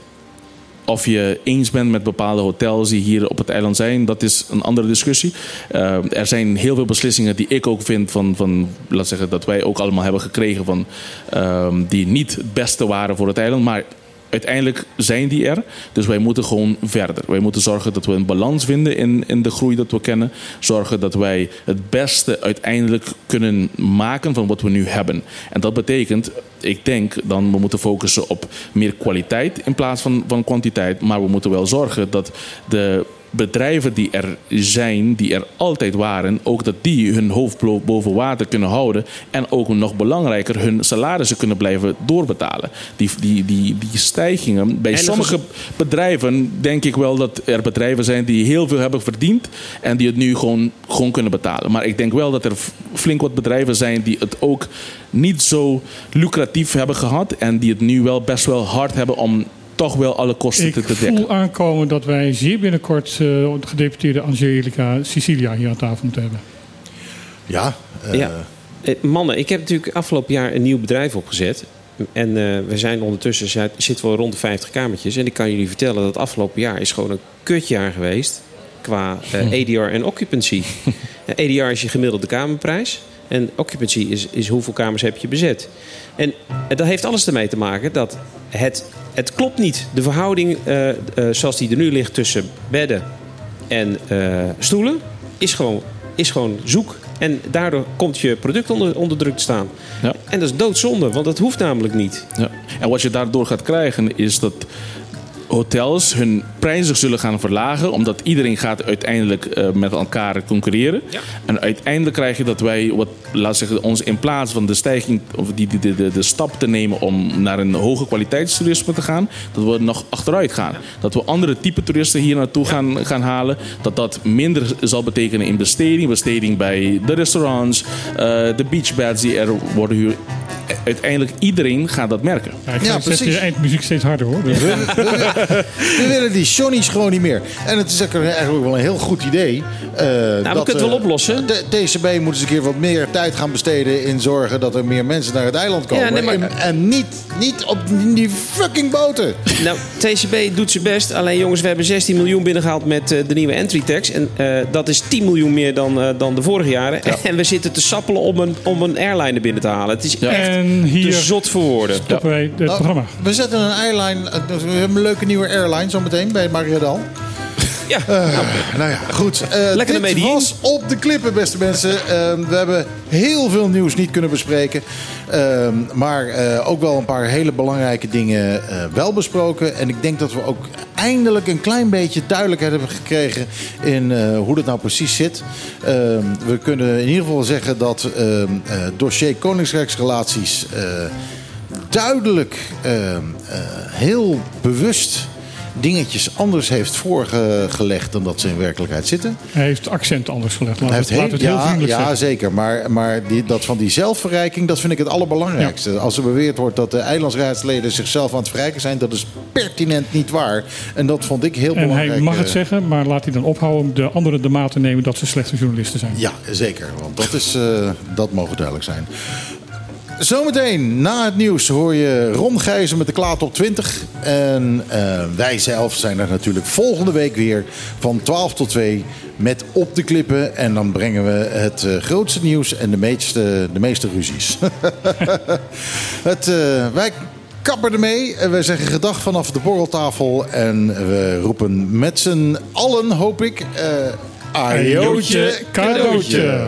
of je eens bent met bepaalde hotels die hier op het eiland zijn, dat is een andere discussie. Eh, er zijn heel veel beslissingen die ik ook vind van, van zeggen, dat wij ook allemaal hebben gekregen van, ehm, die niet het beste waren voor het eiland. Maar uiteindelijk zijn die er. Dus wij moeten gewoon verder. Wij moeten zorgen dat we een balans vinden in, in de groei dat we kennen. Zorgen dat wij het beste uiteindelijk kunnen maken van wat we nu hebben. En dat betekent, ik denk dan we moeten focussen op meer kwaliteit in plaats van, van kwantiteit. Maar we moeten wel zorgen dat de bedrijven die er zijn, die er altijd waren, ook dat die hun hoofd boven water kunnen houden. En ook nog belangrijker, hun salarissen kunnen blijven doorbetalen. Die, die, die, die stijgingen. Bij En sommige bedrijven denk ik wel dat er bedrijven zijn die heel veel hebben verdiend. En die het nu gewoon, gewoon kunnen betalen. Maar ik denk wel dat er flink wat bedrijven zijn die het ook niet zo lucratief hebben gehad. En die het nu wel best wel hard hebben om toch wel alle kosten Ik te, dekken. voel aankomen dat wij zeer binnenkort eh, de gedeputeerde Angelica Sicilia hier aan tafel moeten hebben. Ja, eh, Ja. Eh, Mannen, ik heb natuurlijk afgelopen jaar een nieuw bedrijf opgezet. En eh, we zijn ondertussen zi- zitten we rond de 50 kamertjes. En ik kan jullie vertellen dat afgelopen jaar is gewoon een kutjaar geweest. Qua eh, ADR en occupancy. (laughs) Eh, ADR is je gemiddelde kamerprijs. En occupancy is, is hoeveel kamers heb je bezet. En dat heeft alles ermee te maken dat het, het klopt niet. De verhouding eh, eh, zoals die er nu ligt tussen bedden en eh, stoelen is gewoon, is gewoon zoek. En daardoor komt je product onder, onder druk te staan. Ja. En dat is doodzonde, want dat hoeft namelijk niet. Ja. En wat je daardoor gaat krijgen is dat hotels hun prijzen zullen gaan verlagen. Omdat iedereen gaat uiteindelijk eh, met elkaar concurreren. En uiteindelijk krijg je dat wij, wat, laat zeggen, ons in plaats van de stijging, of die, die, de, de, de stap te nemen om naar een hoge kwaliteitstoerisme te gaan, dat we nog achteruit gaan. Dat we andere type toeristen hier naartoe gaan, gaan halen. Dat dat minder zal betekenen in besteding. Besteding bij de restaurants, eh, de beachbeds die er worden huur. Uiteindelijk iedereen gaat dat merken. Ja, ik Ja, zet precies. de eindmuziek steeds harder hoor. Dus- (laughs) we willen die Johnny's gewoon niet meer. En het is ook eigenlijk wel een heel goed idee. eh, Nou, we dat, kunnen het wel eh, oplossen. De TCB moet eens een keer wat meer tijd gaan besteden in zorgen dat er meer mensen naar het eiland komen. Ja, nee, maar- en, en niet, niet op die fucking boten. Nou, TCB doet zijn best. Alleen jongens, we hebben 16 miljoen binnengehaald met eh, de nieuwe entry tax. En eh, dat is 10 miljoen meer dan, eh, dan de vorige jaren. En we zitten te sappelen om een, om een airline binnen te halen. Het is echt En hier te zot voor woorden. stoppen wij het Nou, programma. we zetten een airline. eh, We hebben een leuke nieuwe airline zometeen bij Mariadal. Ja, Nou ja, goed. Eh, Lekker dit was op de klippen, beste mensen. Ehm, we hebben heel veel nieuws niet kunnen bespreken. Ehm, maar eh, ook wel een paar hele belangrijke dingen eh, wel besproken. En ik denk dat we ook eindelijk een klein beetje duidelijkheid hebben gekregen... in eh, hoe dat nou precies zit. Ehm, we kunnen in ieder geval zeggen dat ehm eh, dossier Koningsrijksrelaties... eh, duidelijk eh, heel bewust dingetjes anders heeft voorgelegd dan dat ze in werkelijkheid zitten. Hij heeft accent anders gelegd. Laat Hij het, heeft laat het heel ja, vriendelijk ja, zeker. Maar, maar die, dat van die zelfverrijking, dat vind ik het allerbelangrijkste. Als er beweerd wordt dat de eilandsraadsleden zichzelf aan het verrijken zijn, dat is pertinent niet waar. En dat vond ik heel En belangrijk. hij mag het eh, zeggen, maar laat hij dan ophouden om de anderen de maat te nemen dat ze slechte journalisten zijn. Ja, zeker. Want dat, is, eh, dat mogen duidelijk zijn. Zometeen na het nieuws hoor je Ron Gijzen met de Klaat op 20. En eh, wij zelf zijn er natuurlijk volgende week weer van 12 tot 2 met Op de Klippen. En dan brengen we het eh, grootste nieuws en de meeste, de meeste ruzies. (laughs) het, eh, wij kappen ermee. En Wij zeggen gedag vanaf de borreltafel. En we roepen met z'n allen, hoop ik... eh Ajootje cadeautje.